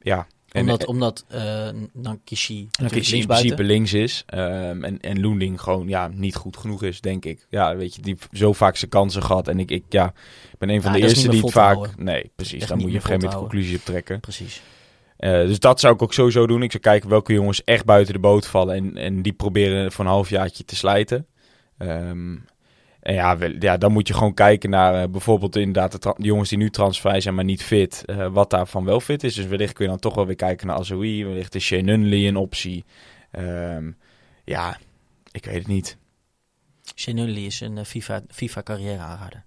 ja. En- Omdat, omdat eh Nankishi en natuurlijk dat in principe links is. en, en Loending gewoon ja, niet goed genoeg is, denk ik. Ja, weet je, die heeft zo vaak zijn kansen gehad. En ik, ik ja, ben een van Ja, de eerste die het vaak... Nee, precies. Niet moet je op een gegeven moment conclusie op trekken. Precies. Eh, dus dat zou ik ook sowieso doen. Ik zou kijken welke jongens echt buiten de boot vallen. En, en die proberen voor een halfjaartje te slijten. Ehm, en ja, wel- ja, dan moet je gewoon kijken naar eh, bijvoorbeeld inderdaad de, jongens die nu transvrij zijn, maar niet fit. eh, wat daarvan wel fit is. Dus wellicht kun je dan toch wel weer kijken naar Azoui. Wellicht is Shane Nunley een optie. Ehm, ja, ik weet het niet. Shenulli is een FIFA, FIFA carrière aanrader.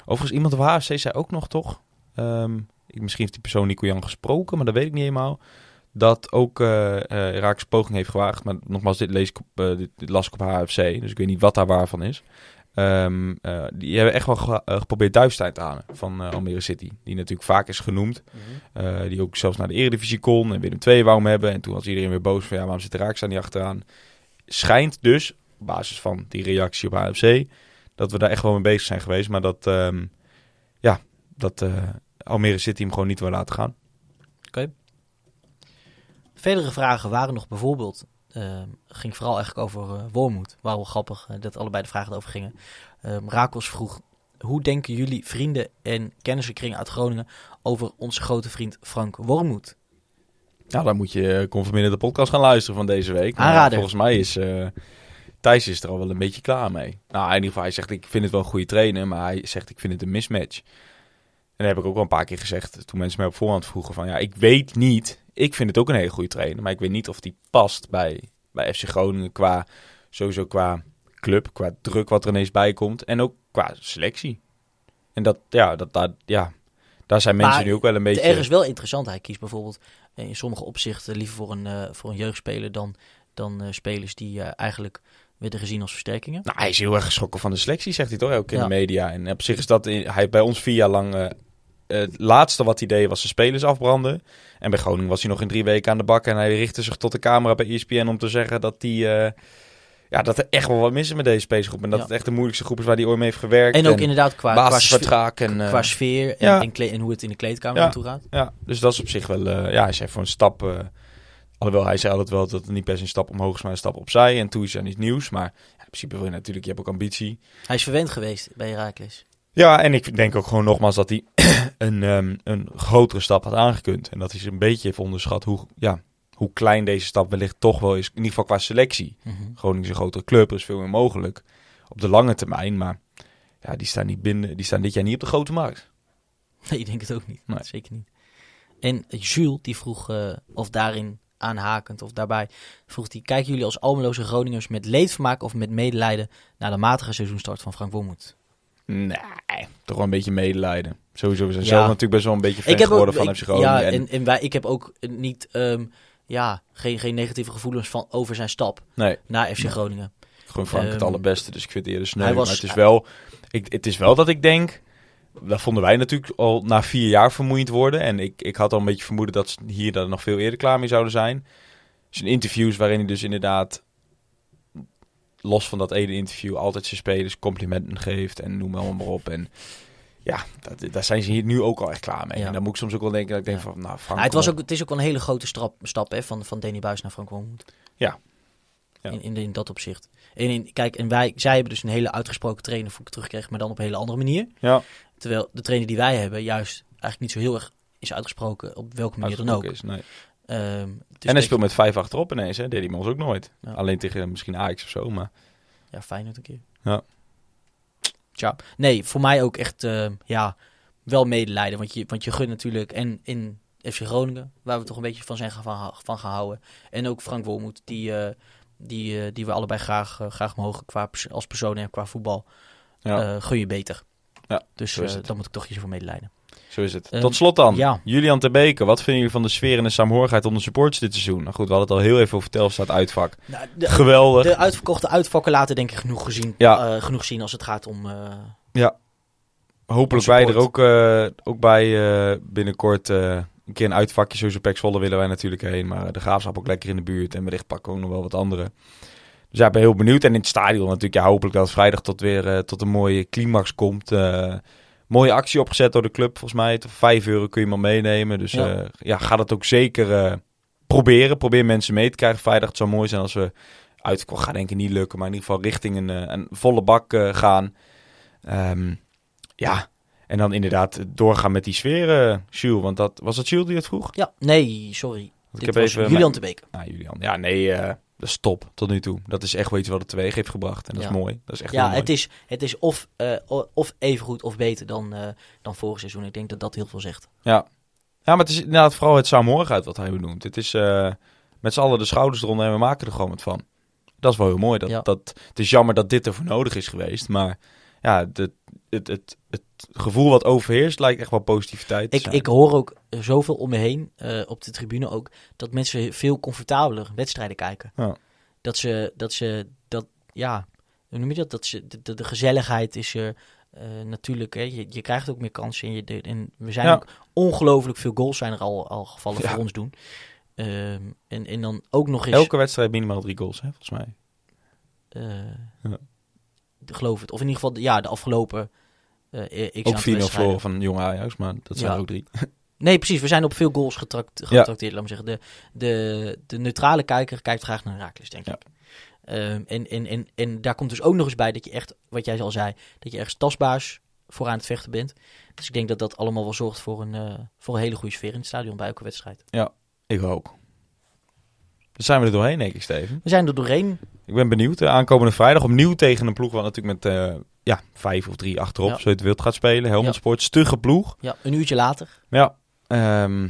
Overigens, iemand op HFC zei ook nog toch... ik, misschien heeft die persoon Nico Jan gesproken, maar dat weet ik niet helemaal. Dat ook eh eh Raaks poging heeft gewaagd. Maar nogmaals, dit, lees ik op, eh, dit, dit las ik op HFC. Dus ik weet niet wat daar waar van is. Ehm, eh, die hebben echt wel ge- geprobeerd Duivestein te halen van Almere City. Die natuurlijk vaak is genoemd. Eh, die ook zelfs naar de Eredivisie kon. En Willem II wou hem hebben. En toen was iedereen weer boos van ja, waarom zit Raaks daar niet achteraan? Schijnt dus, op basis van die reactie op HFC, dat we daar echt wel mee bezig zijn geweest. Maar dat, ehm, ja, dat Almere City hem gewoon niet wil laten gaan. Verdere vragen waren nog bijvoorbeeld, eh, ging vooral eigenlijk over eh Wormoed. Waar wel grappig eh, dat allebei de vragen erover gingen. Ehm Rakels vroeg, hoe denken jullie vrienden en kennissenkringen uit Groningen over onze grote vriend Frank Wormoed? Nou, dan moet je conforminder de podcast gaan luisteren van deze week. Maar Aanrader. volgens mij is eh, Thijs is er al wel een beetje klaar mee. Nou, in ieder geval, hij zegt ik vind het wel een goede trainer, maar hij zegt ik vind het een mismatch. En dat heb ik ook wel een paar keer gezegd toen mensen mij op voorhand vroegen van ja, ik weet niet. Ik vind het ook een hele goede trainer, maar ik weet niet of die past bij, bij FC Groningen qua sowieso qua club, qua druk wat er ineens bij komt en ook qua selectie. En dat ja, dat daar ja, daar zijn mensen Maar nu ook wel een beetje. Is wel interessant. Hij kiest bijvoorbeeld in sommige opzichten liever voor een, eh, voor een jeugdspeler dan, dan eh, spelers die eh, eigenlijk werden gezien als versterkingen. Nou, hij is heel erg geschrokken van de selectie, zegt hij toch ook in Ja. de media. En op zich is dat, in- hij heeft bij ons vier jaar lang, het laatste wat hij deed was de spelers afbranden. En bij Groningen was hij nog in drie weken aan de bak en hij richtte zich tot de camera bij ESPN om te zeggen dat hij, eh, ja, dat er echt wel wat mis is met deze spelersgroep. En dat Ja. het echt de moeilijkste groep is waar hij ooit mee heeft gewerkt. En ook inderdaad qua, qua, sfeer, basisvertraag en, eh, qua sfeer en, ja. en, kle- en hoe het in de kleedkamer Ja. naartoe gaat. ja, dus dat is op zich wel, eh, ja, hij is even een stap, Alhoewel, hij zei altijd wel dat het niet per se een stap omhoog is, maar een stap opzij. En toen is er niet nieuws. Maar in principe wil je natuurlijk, je hebt ook ambitie. Hij is verwend geweest bij Herakles. Ja, en ik denk ook gewoon nogmaals dat hij een, ehm, een grotere stap had aangekund. En dat hij ze een beetje heeft onderschat hoe, ja, hoe klein deze stap wellicht toch wel is. In ieder geval qua selectie. Groningen is een grotere club, er is veel meer mogelijk op de lange termijn. Maar ja, die staan, niet binnen, die staan dit jaar niet op de grote markt. Nee, ik denk het ook niet. Nee. Zeker niet. En Jules, die vroeg, eh, of daarin aanhakend of daarbij, vroeg die, kijken jullie als Almeloze Groningers met leedvermaak of met medelijden naar de matige seizoenstart van Frank Wormoed? Nee, toch wel een beetje medelijden. Sowieso, zijn Ja. zelf natuurlijk best wel een beetje fan geworden van FC Groningen. Ja, en, en, en wij, ik heb ook niet, ehm, ja, geen, geen negatieve gevoelens van over zijn stap nee, naar FC. Groningen. gewoon Frank het Ehm, allerbeste, dus ik vind het eerder sneu. hij was- maar het is, wel, ik, het is wel dat ik denk... Dat vonden wij natuurlijk al na vier jaar vermoeiend worden. En ik, ik had al een beetje vermoeden dat ze hier dan nog veel eerder klaar mee zouden zijn. Zijn interviews waarin hij dus inderdaad... Los van dat ene interview altijd zijn spelers complimenten geeft en noem maar maar op. En ja, dat, daar zijn ze hier nu ook al echt klaar mee. Ja. En dan moet ik soms ook wel denken dat ik denk van... Nou, Frank, Nou, het, was ook, het is ook wel een hele grote stap, stap hè, van, van Danny Buis naar Frank Wormoed. Ja. Ja. In, in, in dat opzicht. En in, kijk, en wij, zij hebben dus een hele uitgesproken trainer voor ik terugkreeg, maar dan op een hele andere manier. Ja, Terwijl de trainer die wij hebben juist eigenlijk niet zo heel erg is uitgesproken op welke manier dan ook. is, nee. Dus en hij speelt met vijf achterop ineens, hè? deed hij ons ook nooit. Ja. Alleen tegen misschien Ajax of zo, maar... Ja, Feyenoord een keer. Ja. Tja, nee, voor mij ook echt eh, ja, wel medelijden. Want je, want je gunt natuurlijk, en in FC Groningen, waar we toch een beetje van zijn van, van gehouden. En ook Frank Wormoed, die, eh, die, eh, die we allebei graag, graag mogen qua, als persoon en qua voetbal. Ja, gun je beter. Ja, dus dan moet ik toch kiezen voor medelijden. Zo is het. ehm, Tot slot dan, ja. Julian Terbeke. Wat vinden jullie van de sfeer en de saamhorigheid onder supporters dit seizoen? Nou goed, we hadden het al heel even over het uitvak. Nou, de, Geweldig. de uitverkochte uitvakken laten denk ik genoeg, gezien, Ja. eh, genoeg zien als het gaat om... eh, Hopelijk Support. wij er ook, eh, ook bij eh, binnenkort eh, een keer een uitvakje. Sowieso Pek Zwolle willen wij natuurlijk heen. Maar de Graafschap ook lekker in de buurt. En wellicht pakken we ook nog wel wat andere. Dus ja, ik ben heel benieuwd. En in het stadion natuurlijk. Ja, hopelijk dat het vrijdag tot weer eh, tot een mooie climax komt. Eh, mooie actie opgezet door de club volgens mij. Voor 5 euro kun je al meenemen. Dus Ja. ja, ja ga dat ook zeker eh, proberen. Probeer mensen mee te krijgen vrijdag. Het zou mooi zijn als we uitverkocht gaat denk ik niet lukken. Maar in ieder geval richting een, eh, een volle bak eh, gaan. Ehm, ja, en dan inderdaad doorgaan met die sfeer, eh Jules. Want dat, was het Jules die het vroeg? ja, nee, sorry. Ik Dit heb was even Julian te Beek. Ah, Julian. Ja, nee, eh, dat is top tot nu toe. Dat is echt wel iets wat het teweeg heeft gebracht. En dat Ja. is mooi. Dat is echt Ja, mooi. het is, het is of, eh, of even goed of beter dan, eh, dan vorig seizoen. Ik denk dat dat heel veel zegt. Ja. ja, maar het is inderdaad vooral het saamhorigheid wat hij benoemt. Het is eh, met z'n allen de schouders eronder en we maken er gewoon wat van. Dat is wel heel mooi. Dat, Ja. dat, het is jammer dat dit ervoor nodig is geweest. Maar ja, het, het, het, het gevoel wat overheerst lijkt echt wel positiviteit te Ik, ik hoor ook zoveel om me heen, eh, op de tribune ook, dat mensen veel comfortabeler wedstrijden kijken. Ja. Dat ze, dat ze, dat, ja, hoe noem je dat? Dat ze, de, de, gezelligheid is er eh, natuurlijk, hè, je, je krijgt ook meer kansen. En, je, de- en we zijn Ja. ook ongelooflijk veel goals zijn er al, al gevallen Ja. voor ons doen. Ehm, en, en dan ook nog eens... Elke wedstrijd minimaal drie goals, hè, volgens mij. eh, Ja. geloof het. Of in ieder geval, ja, de afgelopen x Ook aantal 4-0 voor wedstrijden. van Jong Ajax, maar dat zijn Ja. ook drie. Nee, precies. We zijn op veel goals getract, getrakteerd, laat maar zeggen. De, de, de neutrale kijker kijkt graag naar Herakles, denk Ja. ik. Ehm, en, en, en, en daar komt dus ook nog eens bij dat je echt, wat jij al zei, dat je ergens tastbaars voor aan het vechten bent. Dus ik denk dat dat allemaal wel zorgt voor een, eh, voor een hele goede sfeer in het stadion bij elke wedstrijd. Ik ook. Dan zijn we er doorheen, denk ik, Steven. We zijn er doorheen. Ik ben benieuwd. Eh, aankomende vrijdag opnieuw tegen een ploeg wat natuurlijk met ja, vijf of drie achterop, Ja. zo je het wilt, gaat spelen. Helmond Sport, stugge ploeg. Ja, een uurtje later. Ja, ehm,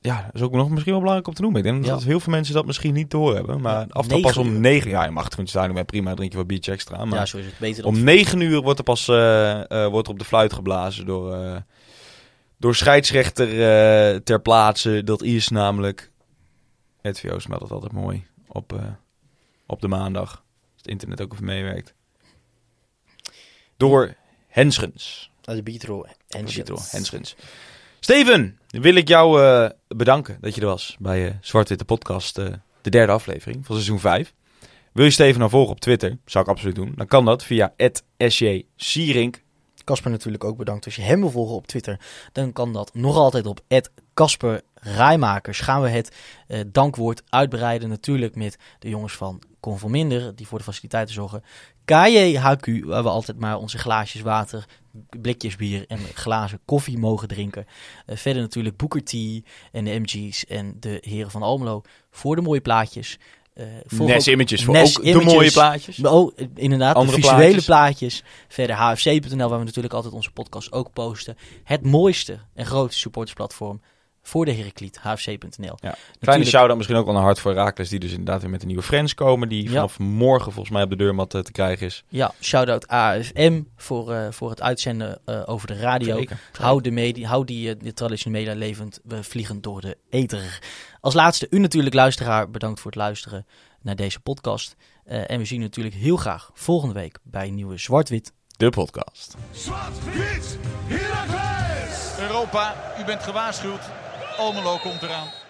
ja, dat is ook nog misschien wel belangrijk om te noemen. Ik denk Ja. dat heel veel mensen dat misschien niet doorhebben. Maar Ja, aftrap pas negen om uur. negen jaar. Je mag het staan, ben prima, drink je wat biertje extra. Maar ja, zo is het. Beter om negen uur wordt er pas eh, eh, wordt er op de fluit geblazen door, eh, door scheidsrechter ter plaatse. Dat is namelijk, het VO smelt het altijd mooi, op, op de maandag. Als het internet ook even meewerkt. Door Henschens. arbitro en Arbitro Henschens. Steven, wil ik jou eh, bedanken dat je er was bij eh Zwart-Witte Podcast, eh, de derde aflevering van seizoen 5. Wil je Steven nou volgen op Twitter? Zou ik absoluut doen. Dan kan dat via @sjsierink. Casper natuurlijk ook bedankt. Als je hem wil volgen op Twitter, dan kan dat nog altijd op Casper rijmakers gaan we het eh, dankwoord uitbreiden. Natuurlijk met de jongens van Conforminder, die voor de faciliteiten zorgen. KJHQ, waar we altijd maar onze glaasjes water, blikjes bier en glazen koffie mogen drinken. Eh, verder natuurlijk Booker T en de MG's en de heren van Almelo voor de mooie plaatjes. Eh, Nes ook Images voor Nes ook de mooie plaatjes. eh, inderdaad, Andere de visuele plaatjes. plaatjes. Verder hfc.nl, waar we natuurlijk altijd onze podcast ook posten. Het mooiste en grootste supportersplatform voor de Heracliet, hfc.nl. Ja. Kleine Natuurlijk- shout-out misschien ook wel naar Hart voor Herakles, die dus inderdaad weer met een nieuwe friends komen, die Ja. vanaf morgen volgens mij op de deurmat eh, te krijgen is. Ja, shout-out AFM voor, eh, voor het uitzenden eh, over de radio. Zeker. Hou, de media, hou die, die traditionele media levend. We vliegen door de ether. Als laatste, u natuurlijk luisteraar, bedankt voor het luisteren naar deze podcast. Eh, en we zien u natuurlijk heel graag volgende week bij een nieuwe Zwart-Wit. De podcast. Zwart-wit, Heracles! Europa, u bent gewaarschuwd. Almelo komt eraan.